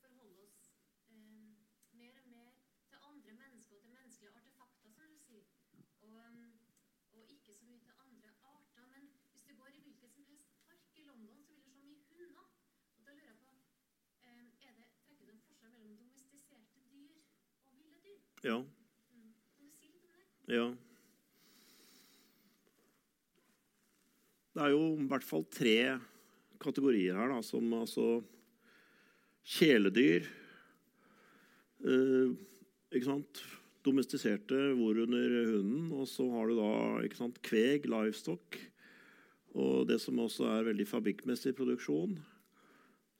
forholder oss eh, mer og mer til andre mennesker og til menneskelige artefakter, som du sier. Og, eh, og ikke så mye til andre arter. Men hvis du går i hvilken som helst park i London, så vil du se mye hunder. Og da lurer jeg på eh, er det, Trekker du en forskjell mellom domestiserte dyr og ville dyr? Ja. Mm. Kan du si litt om det? Ja. Det er jo i hvert fall tre kategorier her, da, som altså Kjæledyr eh, Ikke sant? Domestiserte, hvorunder hunden. Og så har du da ikke sant, kveg, livestock. Og det som også er veldig fabrikkmessig produksjon.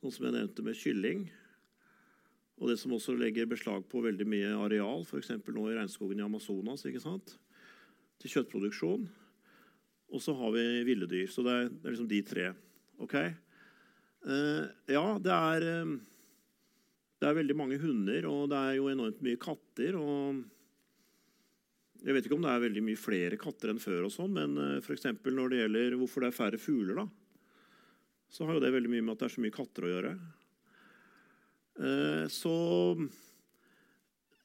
Sånn som jeg nevnte med kylling. Og det som også legger beslag på veldig mye areal, f.eks. nå i regnskogen i Amazonas. ikke sant? Til kjøttproduksjon. Og så har vi ville dyr. Så det er, det er liksom de tre. Ok? Uh, ja, det er eh, Det er veldig mange hunder, og det er jo enormt mye katter. og Jeg vet ikke om det er veldig mye flere katter enn før, og sånn, men eh, for når det gjelder hvorfor det er færre fugler, da, så har jo det veldig mye med at det er så mye katter å gjøre. Eh, så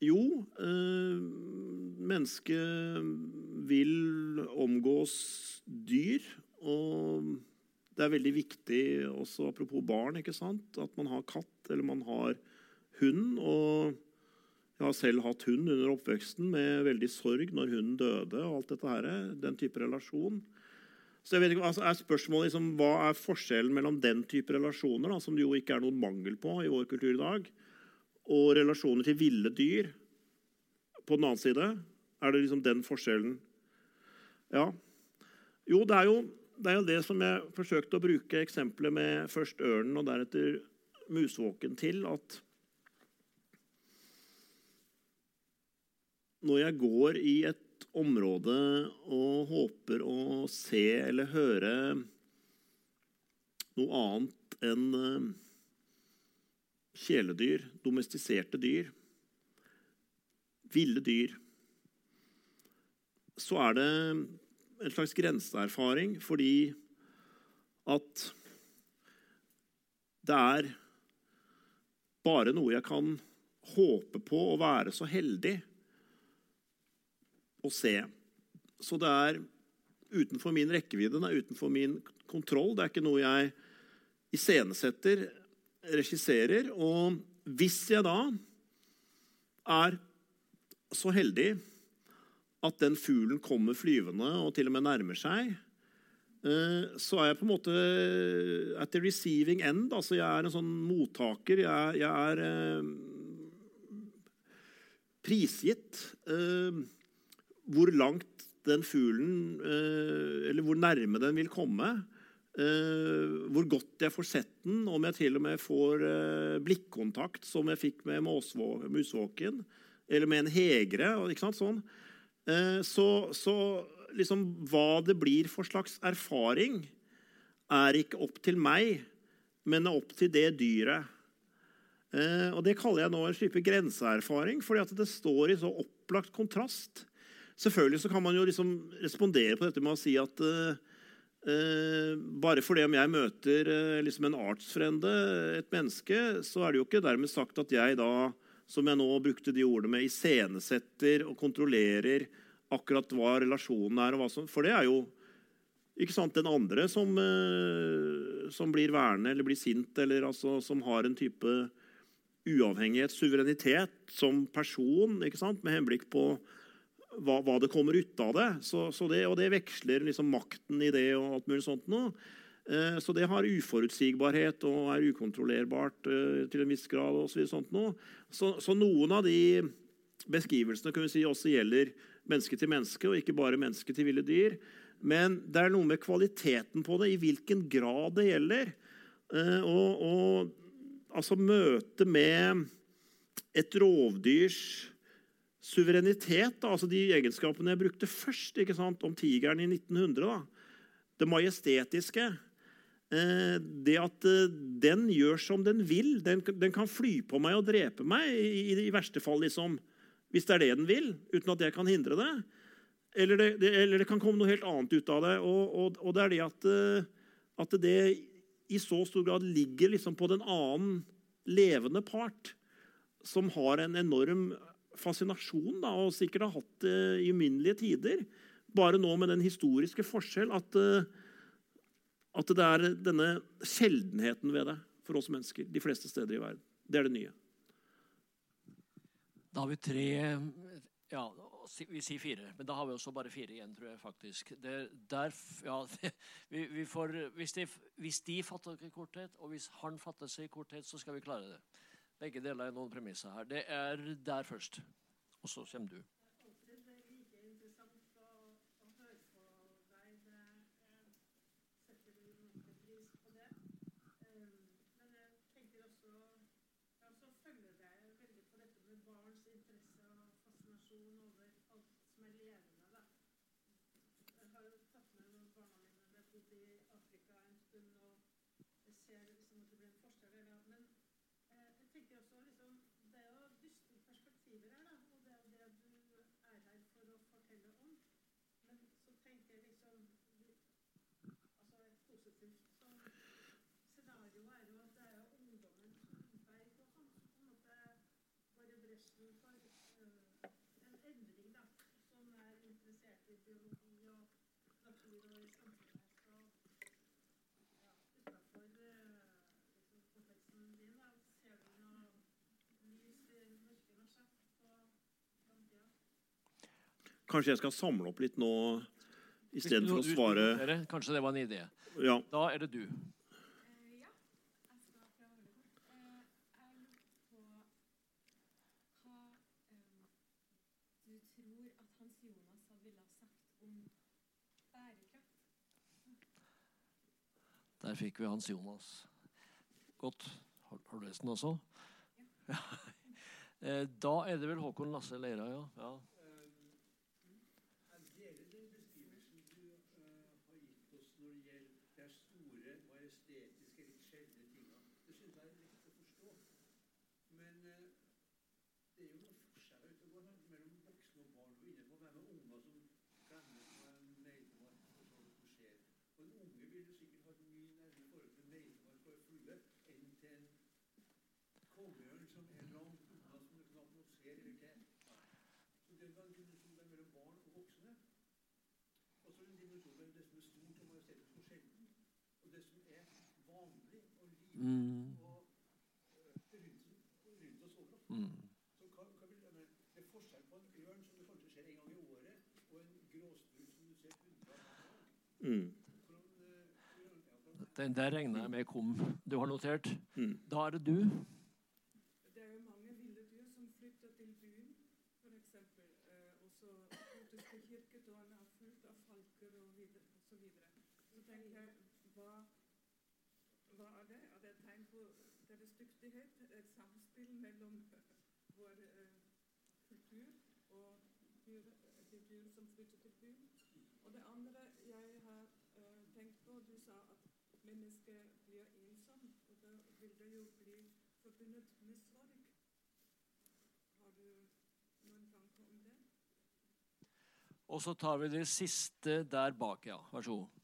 jo, eh, mennesket vil omgås dyr. Og det er veldig viktig, også apropos barn, ikke sant? at man har katt eller man har hund. Og jeg har selv hatt hund under oppveksten med veldig sorg når hunden døde. og alt dette her, Den type relasjon. Så jeg vet ikke, altså er spørsmålet liksom, Hva er forskjellen mellom den type relasjoner, da, som det jo ikke er noen mangel på i vår kultur i dag, og relasjoner til ville dyr på den annen side? Er det liksom den forskjellen? Ja. Jo, det er jo det, er jo det som jeg forsøkte å bruke eksempelet med først ørnen og deretter musvåken til. At når jeg går i et område og håper å se eller høre noe annet enn eh, kjæledyr, domestiserte dyr, ville dyr, så er det en slags grenseerfaring fordi at det er bare noe jeg kan håpe på å være så heldig å se. Så det er utenfor min rekkevidde, det er utenfor min kontroll. Det er ikke noe jeg iscenesetter, regisserer. Og hvis jeg da er så heldig at den fuglen kommer flyvende og til og med nærmer seg, eh, så er jeg på en måte at the receiving end. Altså jeg er en sånn mottaker. Jeg, jeg er eh, prisgitt eh, hvor langt den fuglen eh, Eller hvor nærme den vil komme. Eh, hvor godt jeg får sett den, om jeg til og med får eh, blikkontakt, som jeg fikk med musvåken, eller med en hegre. Ikke sant, sånn. Så, så liksom hva det blir for slags erfaring, er ikke opp til meg, men er opp til det dyret. Og Det kaller jeg nå en type grenseerfaring, fordi at det står i så opplagt kontrast. Selvfølgelig så kan man jo liksom respondere på dette med å si at uh, eh, bare fordi om jeg møter uh, liksom en artsfrende, et menneske, så er det jo ikke dermed sagt at jeg da, som jeg nå brukte de ordene med, iscenesetter og kontrollerer akkurat hva relasjonen er. og hva som, For det er jo ikke sant, den andre som, som blir værende eller blir sint, eller altså, som har en type uavhengighet, suverenitet, som person, ikke sant, med henblikk på hva, hva det kommer ut av det. Så, så det. Og det veksler liksom makten i det og alt mulig sånt noe. Eh, så det har uforutsigbarhet og er ukontrollerbart eh, til en viss grad. Og så, sånt noe. Så, så, noen av de beskrivelsene kan vi si også gjelder menneske til menneske, og ikke bare menneske til ville dyr. Men det er noe med kvaliteten på det, i hvilken grad det gjelder. Eh, og, og altså møtet med et rovdyrs suverenitet, da, altså de egenskapene jeg brukte først ikke sant, om tigeren i 1900. Da. Det majestetiske. Eh, det at eh, den gjør som den vil. Den, den, kan fly på meg og drepe meg, i, i verste fall, liksom, hvis det er det den vil, uten at jeg kan hindre det. Eller det, det, eller det kan komme noe helt annet ut av det. Og, og, og det er det at, eh, at, det i så stor grad ligger liksom på den annen levende part, som har en enorm fascinasjon, da, og sikkert har hatt det i uminnelige tider. Bare nå med den historiske forskjell at, eh, at det er denne sjeldenheten ved det for oss mennesker de fleste steder i verden. Det er det nye. Da har vi tre Ja, vi sier fire, men da har vi også bare fire igjen, tror jeg faktisk. Det, der, ja, (laughs) vi, vi får, hvis, de, hvis de fatter seg i korthet, og hvis han fatter seg i korthet, så skal vi klare det. Begge deler er noen premisser her. Det er der først. Og så kommer du. tenker også liksom, Det er jo dystre perspektiver her, da. Og det er det du er her for å fortelle om. Men så tenker jeg liksom Altså et positivt sånn scenario er jo at det er ungdommen som er på en måte går i bresjen for uh, en endring, da. Som er interessert i biologi og natur og samfunn. Kanskje jeg skal samle opp litt nå istedenfor å svare Kanskje det var en idé. Ja. Da er det du. Der fikk vi Hans Jonas. Godt. Har, har du lest den også? Ja. (laughs) Eh, da er det vel Håkon Lasse Leira, ja. ja. Mm. Mm. Mm. Den der regner jeg med kom. Du har notert? Mm. Da er det du. Det er jo mange ville dyr som flytter til byen, f.eks. Og så flyttes til kirkedøren er fullt av falker og så videre. Så tenker jeg, hva, hva er det? Er det et tegn på deres dyktighet? Et samspill mellom vår eh, kultur og de dyr som flytter til byen? Og det andre jeg har eh, tenkt på, du sa at mennesket blir ensom, og da vil det jo bli forbundet med sorg. Har du noen tanker om det? Og så tar vi det siste der bak, ja. Vær så god.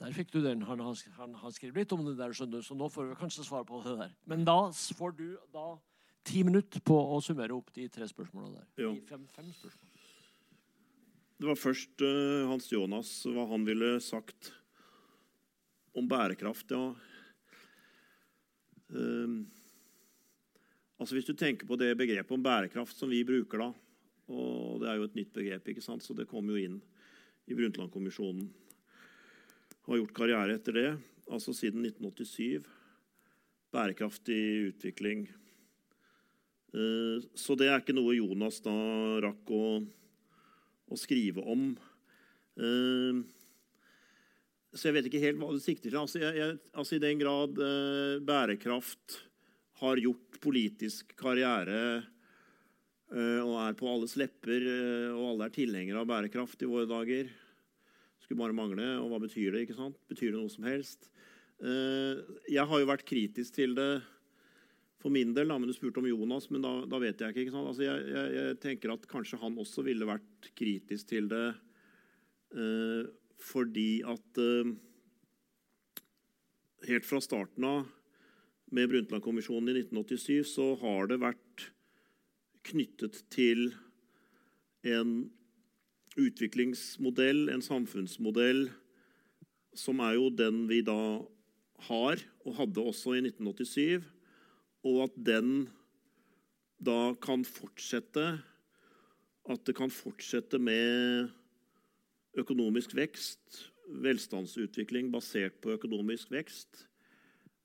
Der fikk du den. Han han, han har litt om det der, skjønner så nå får vi kanskje svar på det der. Men da får du da ti minutter på å summere opp de tre spørsmålene der. Ja. De fem, fem spørsmål. Det var først uh, Hans Jonas, hva han ville sagt om bærekraft. Ja. Uh, altså Hvis du tenker på det begrepet om bærekraft som vi bruker da, og det er jo et nytt begrep, ikke sant? så det kom jo inn i Brundtland-kommisjonen. Har gjort karriere etter det, altså siden 1987. Bærekraftig utvikling. Eh, Så det er ikke noe Jonas da rakk å å skrive om. Eh, så jeg vet ikke helt hva du sikter til. Altså, jeg, jeg, altså I den grad eh, bærekraft har gjort politisk karriere eh, og er på alles lepper, eh, og alle er tilhengere av bærekraft i våre dager Skulle bare mangle. Og hva betyr det? ikke sant? Betyr det noe som helst? Eh, jeg har jo vært kritisk til det for min del, da, men du spurte om Jonas, men da, da vet jeg ikke. ikke? Altså, jeg, jeg, jeg tenker at kanskje han også ville vært kritisk til det eh, fordi at eh, Helt fra starten av med Brundtland-kommisjonen i 1987 så har det vært knyttet til en utviklingsmodell, en samfunnsmodell, som er jo den vi da har, og hadde også i 1987 og at den da kan fortsette At det kan fortsette med økonomisk vekst, velstandsutvikling basert på økonomisk vekst.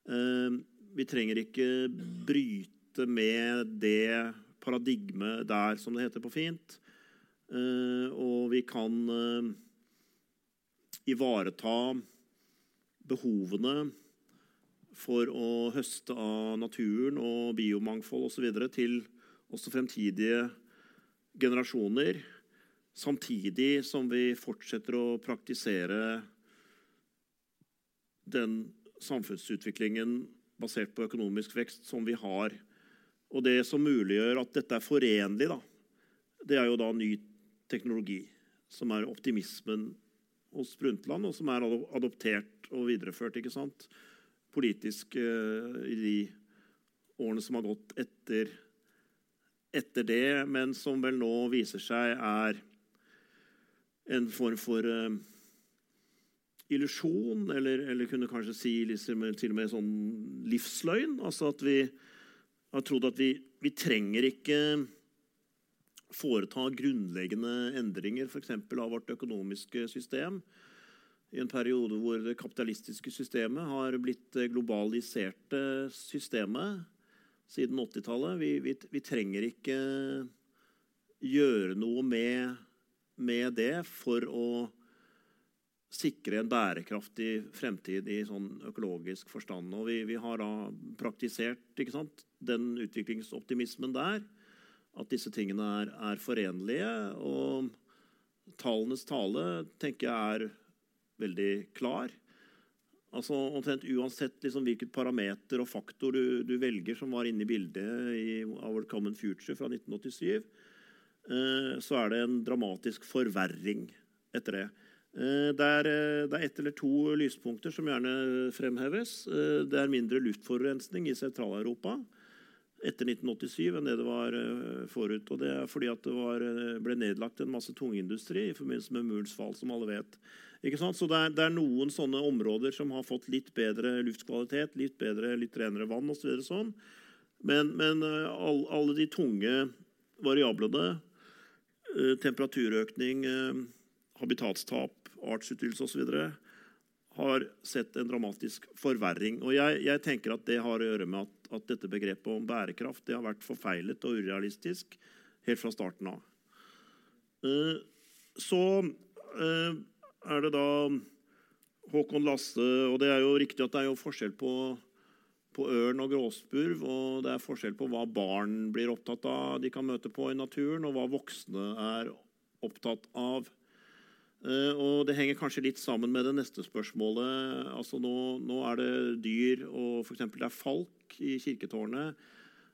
Eh, Vi trenger ikke bryte med det paradigmet der, som det heter på fint. Eh, Og vi kan eh, ivareta behovene for å høste av naturen og biomangfold osv. til også fremtidige generasjoner, samtidig som vi fortsetter å praktisere den samfunnsutviklingen basert på økonomisk vekst som vi har. Og det som muliggjør at dette er forenlig, da, det er jo da ny teknologi, som er optimismen hos Brundtland, og som er adoptert og videreført. ikke sant? politisk uh, i de årene som har gått etter, etter det, men som vel nå viser seg er en form for uh, illusjon, eller, eller kunne kanskje si liksom, til og med sånn livsløgn. Altså at vi har trodd at vi, vi trenger ikke foreta grunnleggende endringer f.eks. av vårt økonomiske system i en periode hvor det kapitalistiske systemet har blitt det globaliserte systemet siden 80-tallet. Vi, vi, vi trenger ikke gjøre noe med, med det for å sikre en bærekraftig fremtid i sånn økologisk forstand. Og vi, vi har da praktisert sant, den utviklingsoptimismen der. At disse tingene er, er forenlige. Og tallenes tale tenker jeg er veldig klar. Altså omtrent Uansett liksom hvilket parameter og faktor du, du velger som var inne i bildet i Our Common Future fra 1987, eh, så er det en dramatisk forverring etter det. Eh, det, er, eh, det er ett eller to lyspunkter som gjerne fremheves. Eh, det er mindre luftforurensning i Sentral-Europa etter 1987 enn det det var eh, forut. Og det er fordi at det var, eh, ble nedlagt en masse tungindustri i forbindelse med murens fall, som alle vet. Ikke sant? Så det er, det er noen sånne områder som har fått litt bedre luftkvalitet, litt bedre, litt renere vann osv. Så sånn. Men, men eh, all, alle de tunge variablene, temperaturøkning, habitatstap, artsutryddelse osv., har sett en dramatisk forverring. Og jeg, jeg tenker at det har å gjøre med at, at dette begrepet om bærekraft det har vært forfeilet og urealistisk helt fra starten av. Eh, Så eh, er det da Håkon Lasse Og det er jo riktig at det er jo forskjell på, på ørn og gråspurv. Og det er forskjell på hva barn blir opptatt av de kan møte på i naturen, og hva voksne er opptatt av. Eh, Og Det henger kanskje litt sammen med det neste spørsmålet. Altså Nå, nå er det dyr, og f.eks. det er falk i kirketårnet.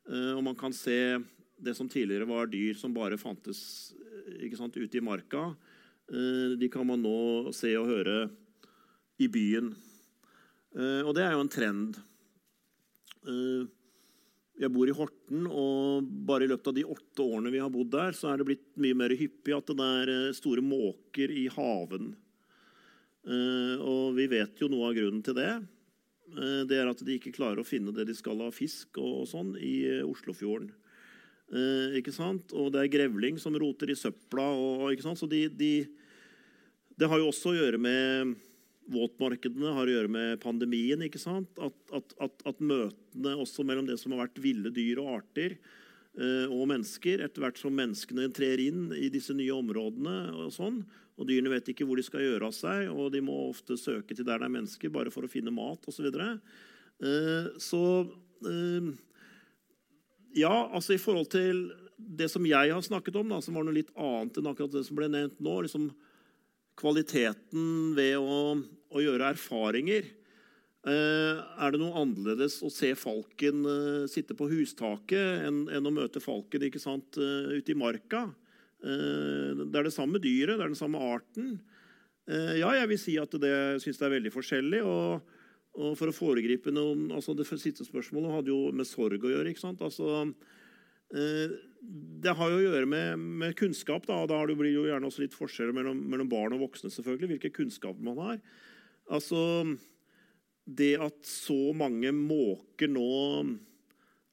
eh, Og man kan se det som tidligere var dyr som bare fantes eh, sant, ute i marka. De kan man nå se og høre i byen. Og det er jo en trend. Jeg bor i Horten, og bare i løpet av de åtte årene vi har bodd der, så er det blitt mye mer hyppig at det er eh, store måker i haven. Eh, og vi vet jo noe av grunnen til det. Eh, det er at de ikke klarer å finne det de skal av fisk og, sånn i Oslofjorden. Ikke sant? Og det er grevling som roter i søpla. Og, ikke sant? Så de, de, det har jo også å gjøre med våtmarkedene, har å gjøre med pandemien. ikke sant? At, at, at, at møtene også mellom det som har vært ville dyr og arter, eh, og mennesker, etter hvert som menneskene trer inn i disse nye områdene, og sånn, og dyrene vet ikke hvor de skal gjøre av seg, og de må ofte søke til der det er mennesker, bare for å finne mat osv. Så, videre. Eh, så eh, Ja, altså i forhold til det som jeg har snakket om, da, som var noe litt annet enn akkurat det som ble nevnt nå, liksom kvaliteten ved å, å gjøre erfaringer eh, Er det noe annerledes å se falken eh, sitte på hustaket enn, enn å møte falken ikke sant, eh, ute i marka? Det er det samme dyret, det er den samme arten. Ja, jeg vil si at det syns det er veldig forskjellig. og og for å foregripe noen, altså Det siste spørsmålet hadde jo med sorg å gjøre. ikke sant? Altså, det har jo å gjøre med, med kunnskap. Da, og da blir det jo gjerne også litt forskjeller mellom, mellom barn og voksne. selvfølgelig, Hvilke kunnskaper man har. Altså, Det at så mange måker nå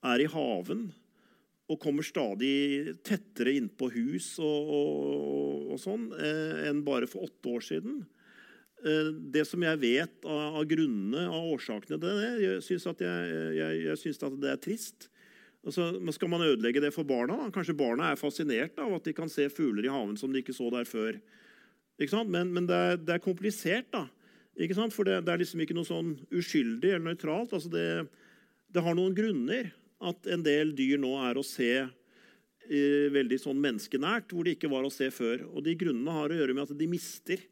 er i haven og kommer stadig tettere innpå hus og, og, og sånn eh, enn bare for åtte år siden Eh, det som jeg vet av, av grunnene av årsakene til det, jeg syns jeg, jeg, jeg synes at det er trist. Altså, skal man ødelegge det for barna? Da? Kanskje barna er fascinert av at de kan se fugler i haven som de ikke så der før. Men, men det, er, det, er, komplisert, da. For det, det, er liksom ikke noe sånn uskyldig eller nøytralt. Altså det, det, har noen grunner at en del dyr nå er å se eh, veldig sånn menneskenært, hvor de ikke var å se før. Og de grunnene har å gjøre med at de mister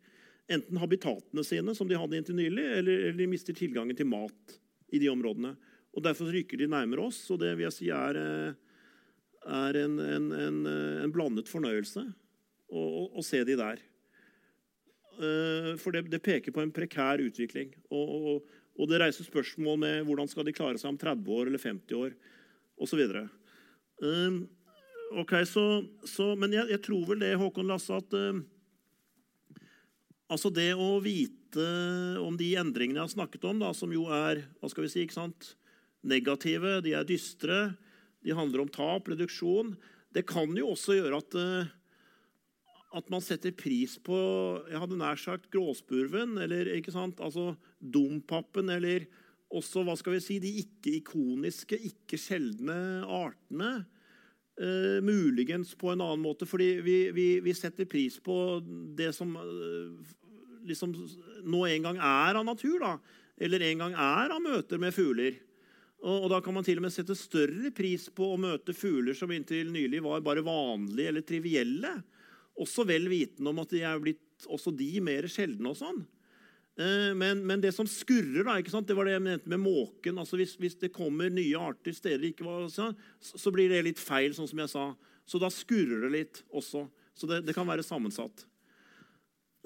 enten habitatene sine, som de hadde inntil nylig, eller, eller, de mister tilgangen til mat i de områdene. Og Derfor rykker de nærmere oss, og det vil jeg si er, eh, er en, en, en, eh, en, blandet fornøyelse å, å, å, se de der. Eh, for det, det, peker på en prekær utvikling. Og, og, og, det reiser spørsmål med hvordan skal de klare seg om 30 år eller 50 år osv. Okay, så, så, men jeg, jeg, tror vel det, Håkon Lasse, at Altså det å vite om de endringene jeg har snakket om, da, som jo er hva skal vi si, ikke sant? Negative, de er dystre, de handler om tap, reduksjon Det kan jo også gjøre at, eh, at man setter pris på jeg hadde nær sagt gråspurven, eller ikke sant? Altså dompapen, eller også hva skal vi si, de ikke-ikoniske, ikke sjeldne artene. Uh, muligens på en annen måte, fordi vi, vi, vi setter pris på det som uh, liksom nå en gang er av natur, da, eller en gang er av møter med fugler. Og, og, Da kan man til og med sette større pris på å møte fugler som inntil nylig var bare vanlige eller trivielle, også vel vitende om at de er blitt også de mer sjeldne. og sånn. Eh, men, men, det som skurrer, da, det var det jeg mente med måken. altså hvis, hvis, det kommer nye arter steder ikke var, så, så, blir det litt feil, sånn som jeg sa. Så da skurrer det litt også. Så det, det kan være sammensatt.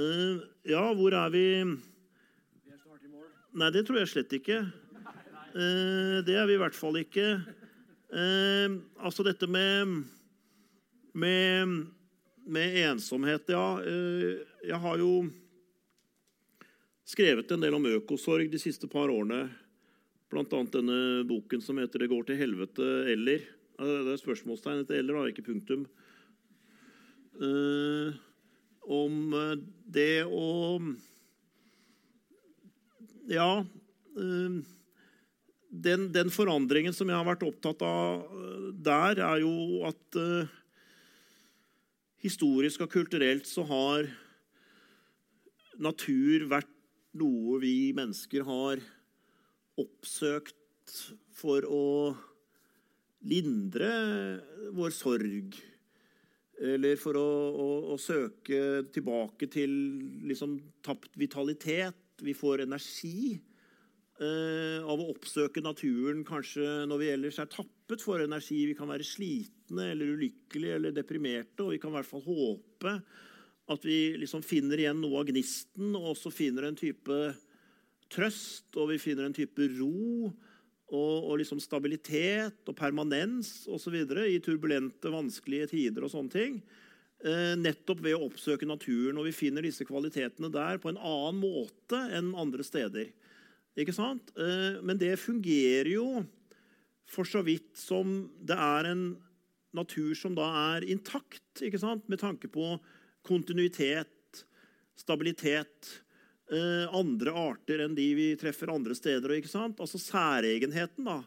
Uh, ja, hvor er vi Vi snart i mål. Nei, det tror jeg slett ikke. Uh, det er vi i hvert fall ikke. Uh, altså dette med, med, med ensomhet, ja. jeg har jo skrevet en del om økosorg de siste par årene. Bl.a. denne boken som heter 'Det går til helvete eller'. Det er spørsmålstegn etter 'eller', da, ikke punktum. Uh, om eh, det å Ja uh, den, den, forandringen som jeg har vært opptatt av der, er jo at uh, historisk og kulturelt så har natur vært noe vi mennesker har oppsøkt for å lindre vår sorg. Eller for å, å, å søke tilbake til liksom, tapt vitalitet. Vi får energi eh, av å oppsøke naturen kanskje når vi ellers er tappet for energi. Vi kan være slitne eller ulykkelige eller deprimerte, og vi kan i hvert fall håpe at vi liksom finner igjen noe av gnisten og også finner en type trøst, og vi finner en type ro og, og liksom stabilitet og permanens osv. i turbulente, vanskelige tider og sånne ting. Eh, nettopp ved å oppsøke naturen. Og vi finner disse kvalitetene der på en annen måte enn andre steder. Ikke sant? Eh, men det fungerer jo for så vidt som det er en natur som da er intakt, ikke sant? med tanke på kontinuitet, stabilitet. Eh, andre arter enn de vi treffer andre steder. Ikke sant? Altså særegenheten da,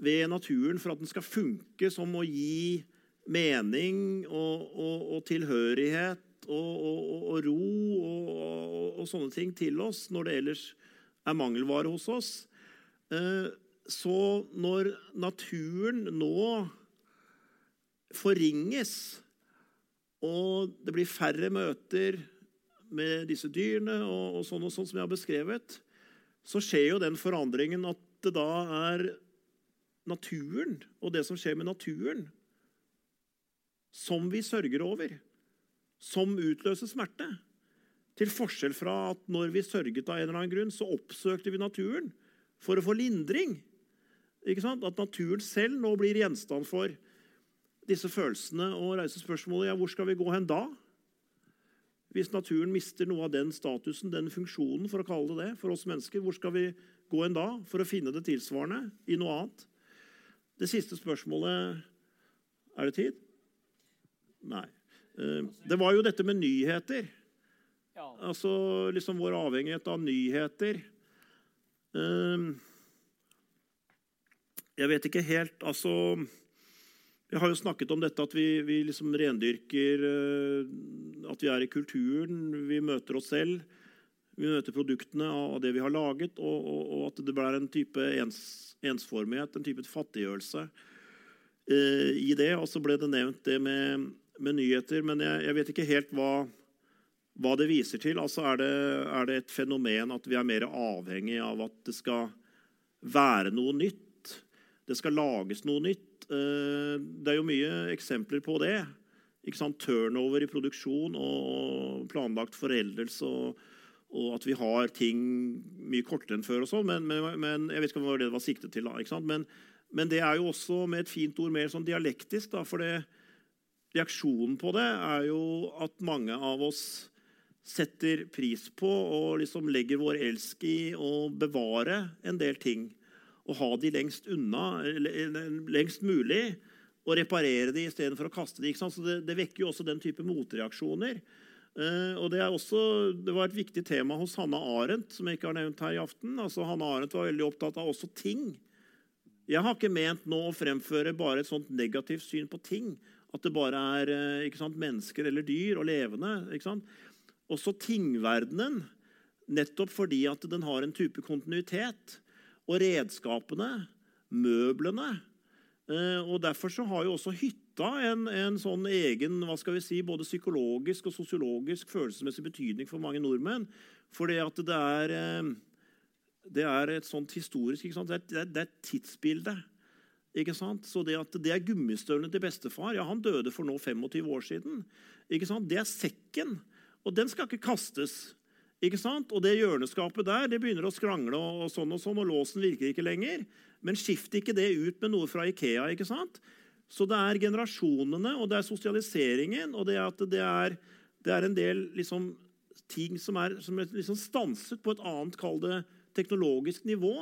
ved naturen for at den skal funke som å gi mening og, og, og tilhørighet og, og ro og, sånne ting til oss når det ellers er mangelvare hos oss. Eh, så når naturen nå forringes, og det blir færre møter med disse dyrene og, og sånn og sånn som jeg har beskrevet, så skjer jo den forandringen at det da er naturen og det som skjer med naturen, som vi sørger over, som utløser smerte. Til forskjell fra at når vi sørget av en eller annen grunn, så oppsøkte vi naturen for å få lindring. At naturen selv nå blir gjenstand for disse følelsene og reiser spørsmålet ja, hvor skal vi gå hen da? Hvis naturen mister noe av den statusen, den funksjonen, for å kalle det det, for oss mennesker, hvor skal vi gå hen da for å finne det tilsvarende i noe annet? Det siste spørsmålet Er det tid? Nei. Eh, det var jo dette med nyheter. Altså liksom vår avhengighet av nyheter. Eh, jeg vet ikke helt Altså Vi har jo snakket om dette at vi, vi liksom rendyrker eh, At vi er i kulturen. Vi møter oss selv. Vi møter produktene av det vi har laget, og, og, og at det blir en type ens, ensformighet, en type fattiggjørelse eh, i det. Og så ble det nevnt det med, med nyheter, men jeg, jeg, vet ikke helt hva, hva det viser til. Altså er det, er det et fenomen at vi er mer avhengig av at det skal være noe nytt? Det skal lages noe nytt? Eh, det er jo mye eksempler på det. Turnover i produksjon og planlagt foreldelse. Og, og, at vi har ting mye kortere enn før. og sånn, men, men, men, Jeg vet ikke hva det var siktet til. da, men, men, det er jo også med et fint ord mer sånn dialektisk. Da, for det, reaksjonen på det er jo at mange av oss setter pris på og liksom legger vår elsk i å bevare en del ting og ha de lengst unna, lengst mulig, og reparere de istedenfor å kaste de. Så det, det, vekker jo også den type motreaksjoner. Uh, og det, også, det, var et viktig tema hos Hanna Arendt, som jeg ikke har nevnt her i aften. Altså, Hanna Arendt var veldig opptatt av også ting. Jeg har ikke ment nå å fremføre bare et sånt negativt syn på ting. At det bare er uh, sant, mennesker eller dyr og levende. Også tingverdenen, nettopp fordi at den har en type kontinuitet og redskapene, møblene. Eh, og Derfor så har jo også hytta en, en, sånn egen hva skal vi si, både psykologisk og sosiologisk følelsesmessig betydning for mange nordmenn. Fordi at det er, eh, det er et sånt historisk det er, det er, et tidsbilde. Ikke sant? Så det at det er gummistøvlene til bestefar ja, Han døde for nå 25 år siden. Ikke sant? Det er sekken. Og den skal ikke kastes. Ikke sant? Og det hjørneskapet der det begynner å skrangle, og, sånn og sånn, og låsen virker ikke lenger. Men skift ikke det ut med noe fra Ikea. ikke sant? Så det er generasjonene, og det er sosialiseringen, og det er at det er, det er en del liksom, ting som er, som er liksom stanset på et annet, kall det teknologisk nivå.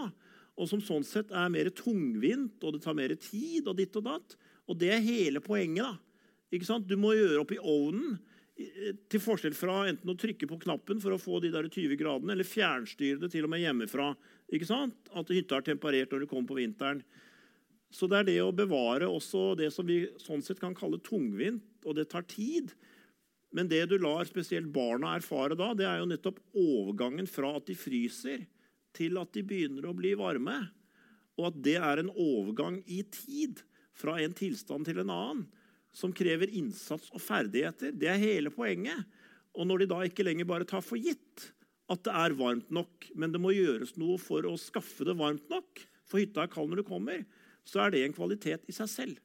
Og som sånn sett er mer tungvint, og det tar mer tid, og ditt og datt. Og det er hele poenget. da. Ikke sant? Du må gjøre opp i ovnen. Til forskjell fra enten å trykke på knappen for å få de der 20 gradene, eller fjernstyre det til og med hjemmefra. ikke sant? At hytta er temperert når du kommer på vinteren. Så det er det å bevare også det som vi sånn sett kan kalle tungvint, og det tar tid. Men det du lar spesielt barna erfare da, det er jo nettopp overgangen fra at de fryser, til at de begynner å bli varme. Og at det er en overgang i tid fra en tilstand til en annen som krever innsats og ferdigheter. Det er hele poenget. Og når de da ikke lenger bare tar for gitt at det er varmt nok, men det må gjøres noe for å skaffe det varmt nok, for hytta er kald når du kommer, så er det en kvalitet i seg selv.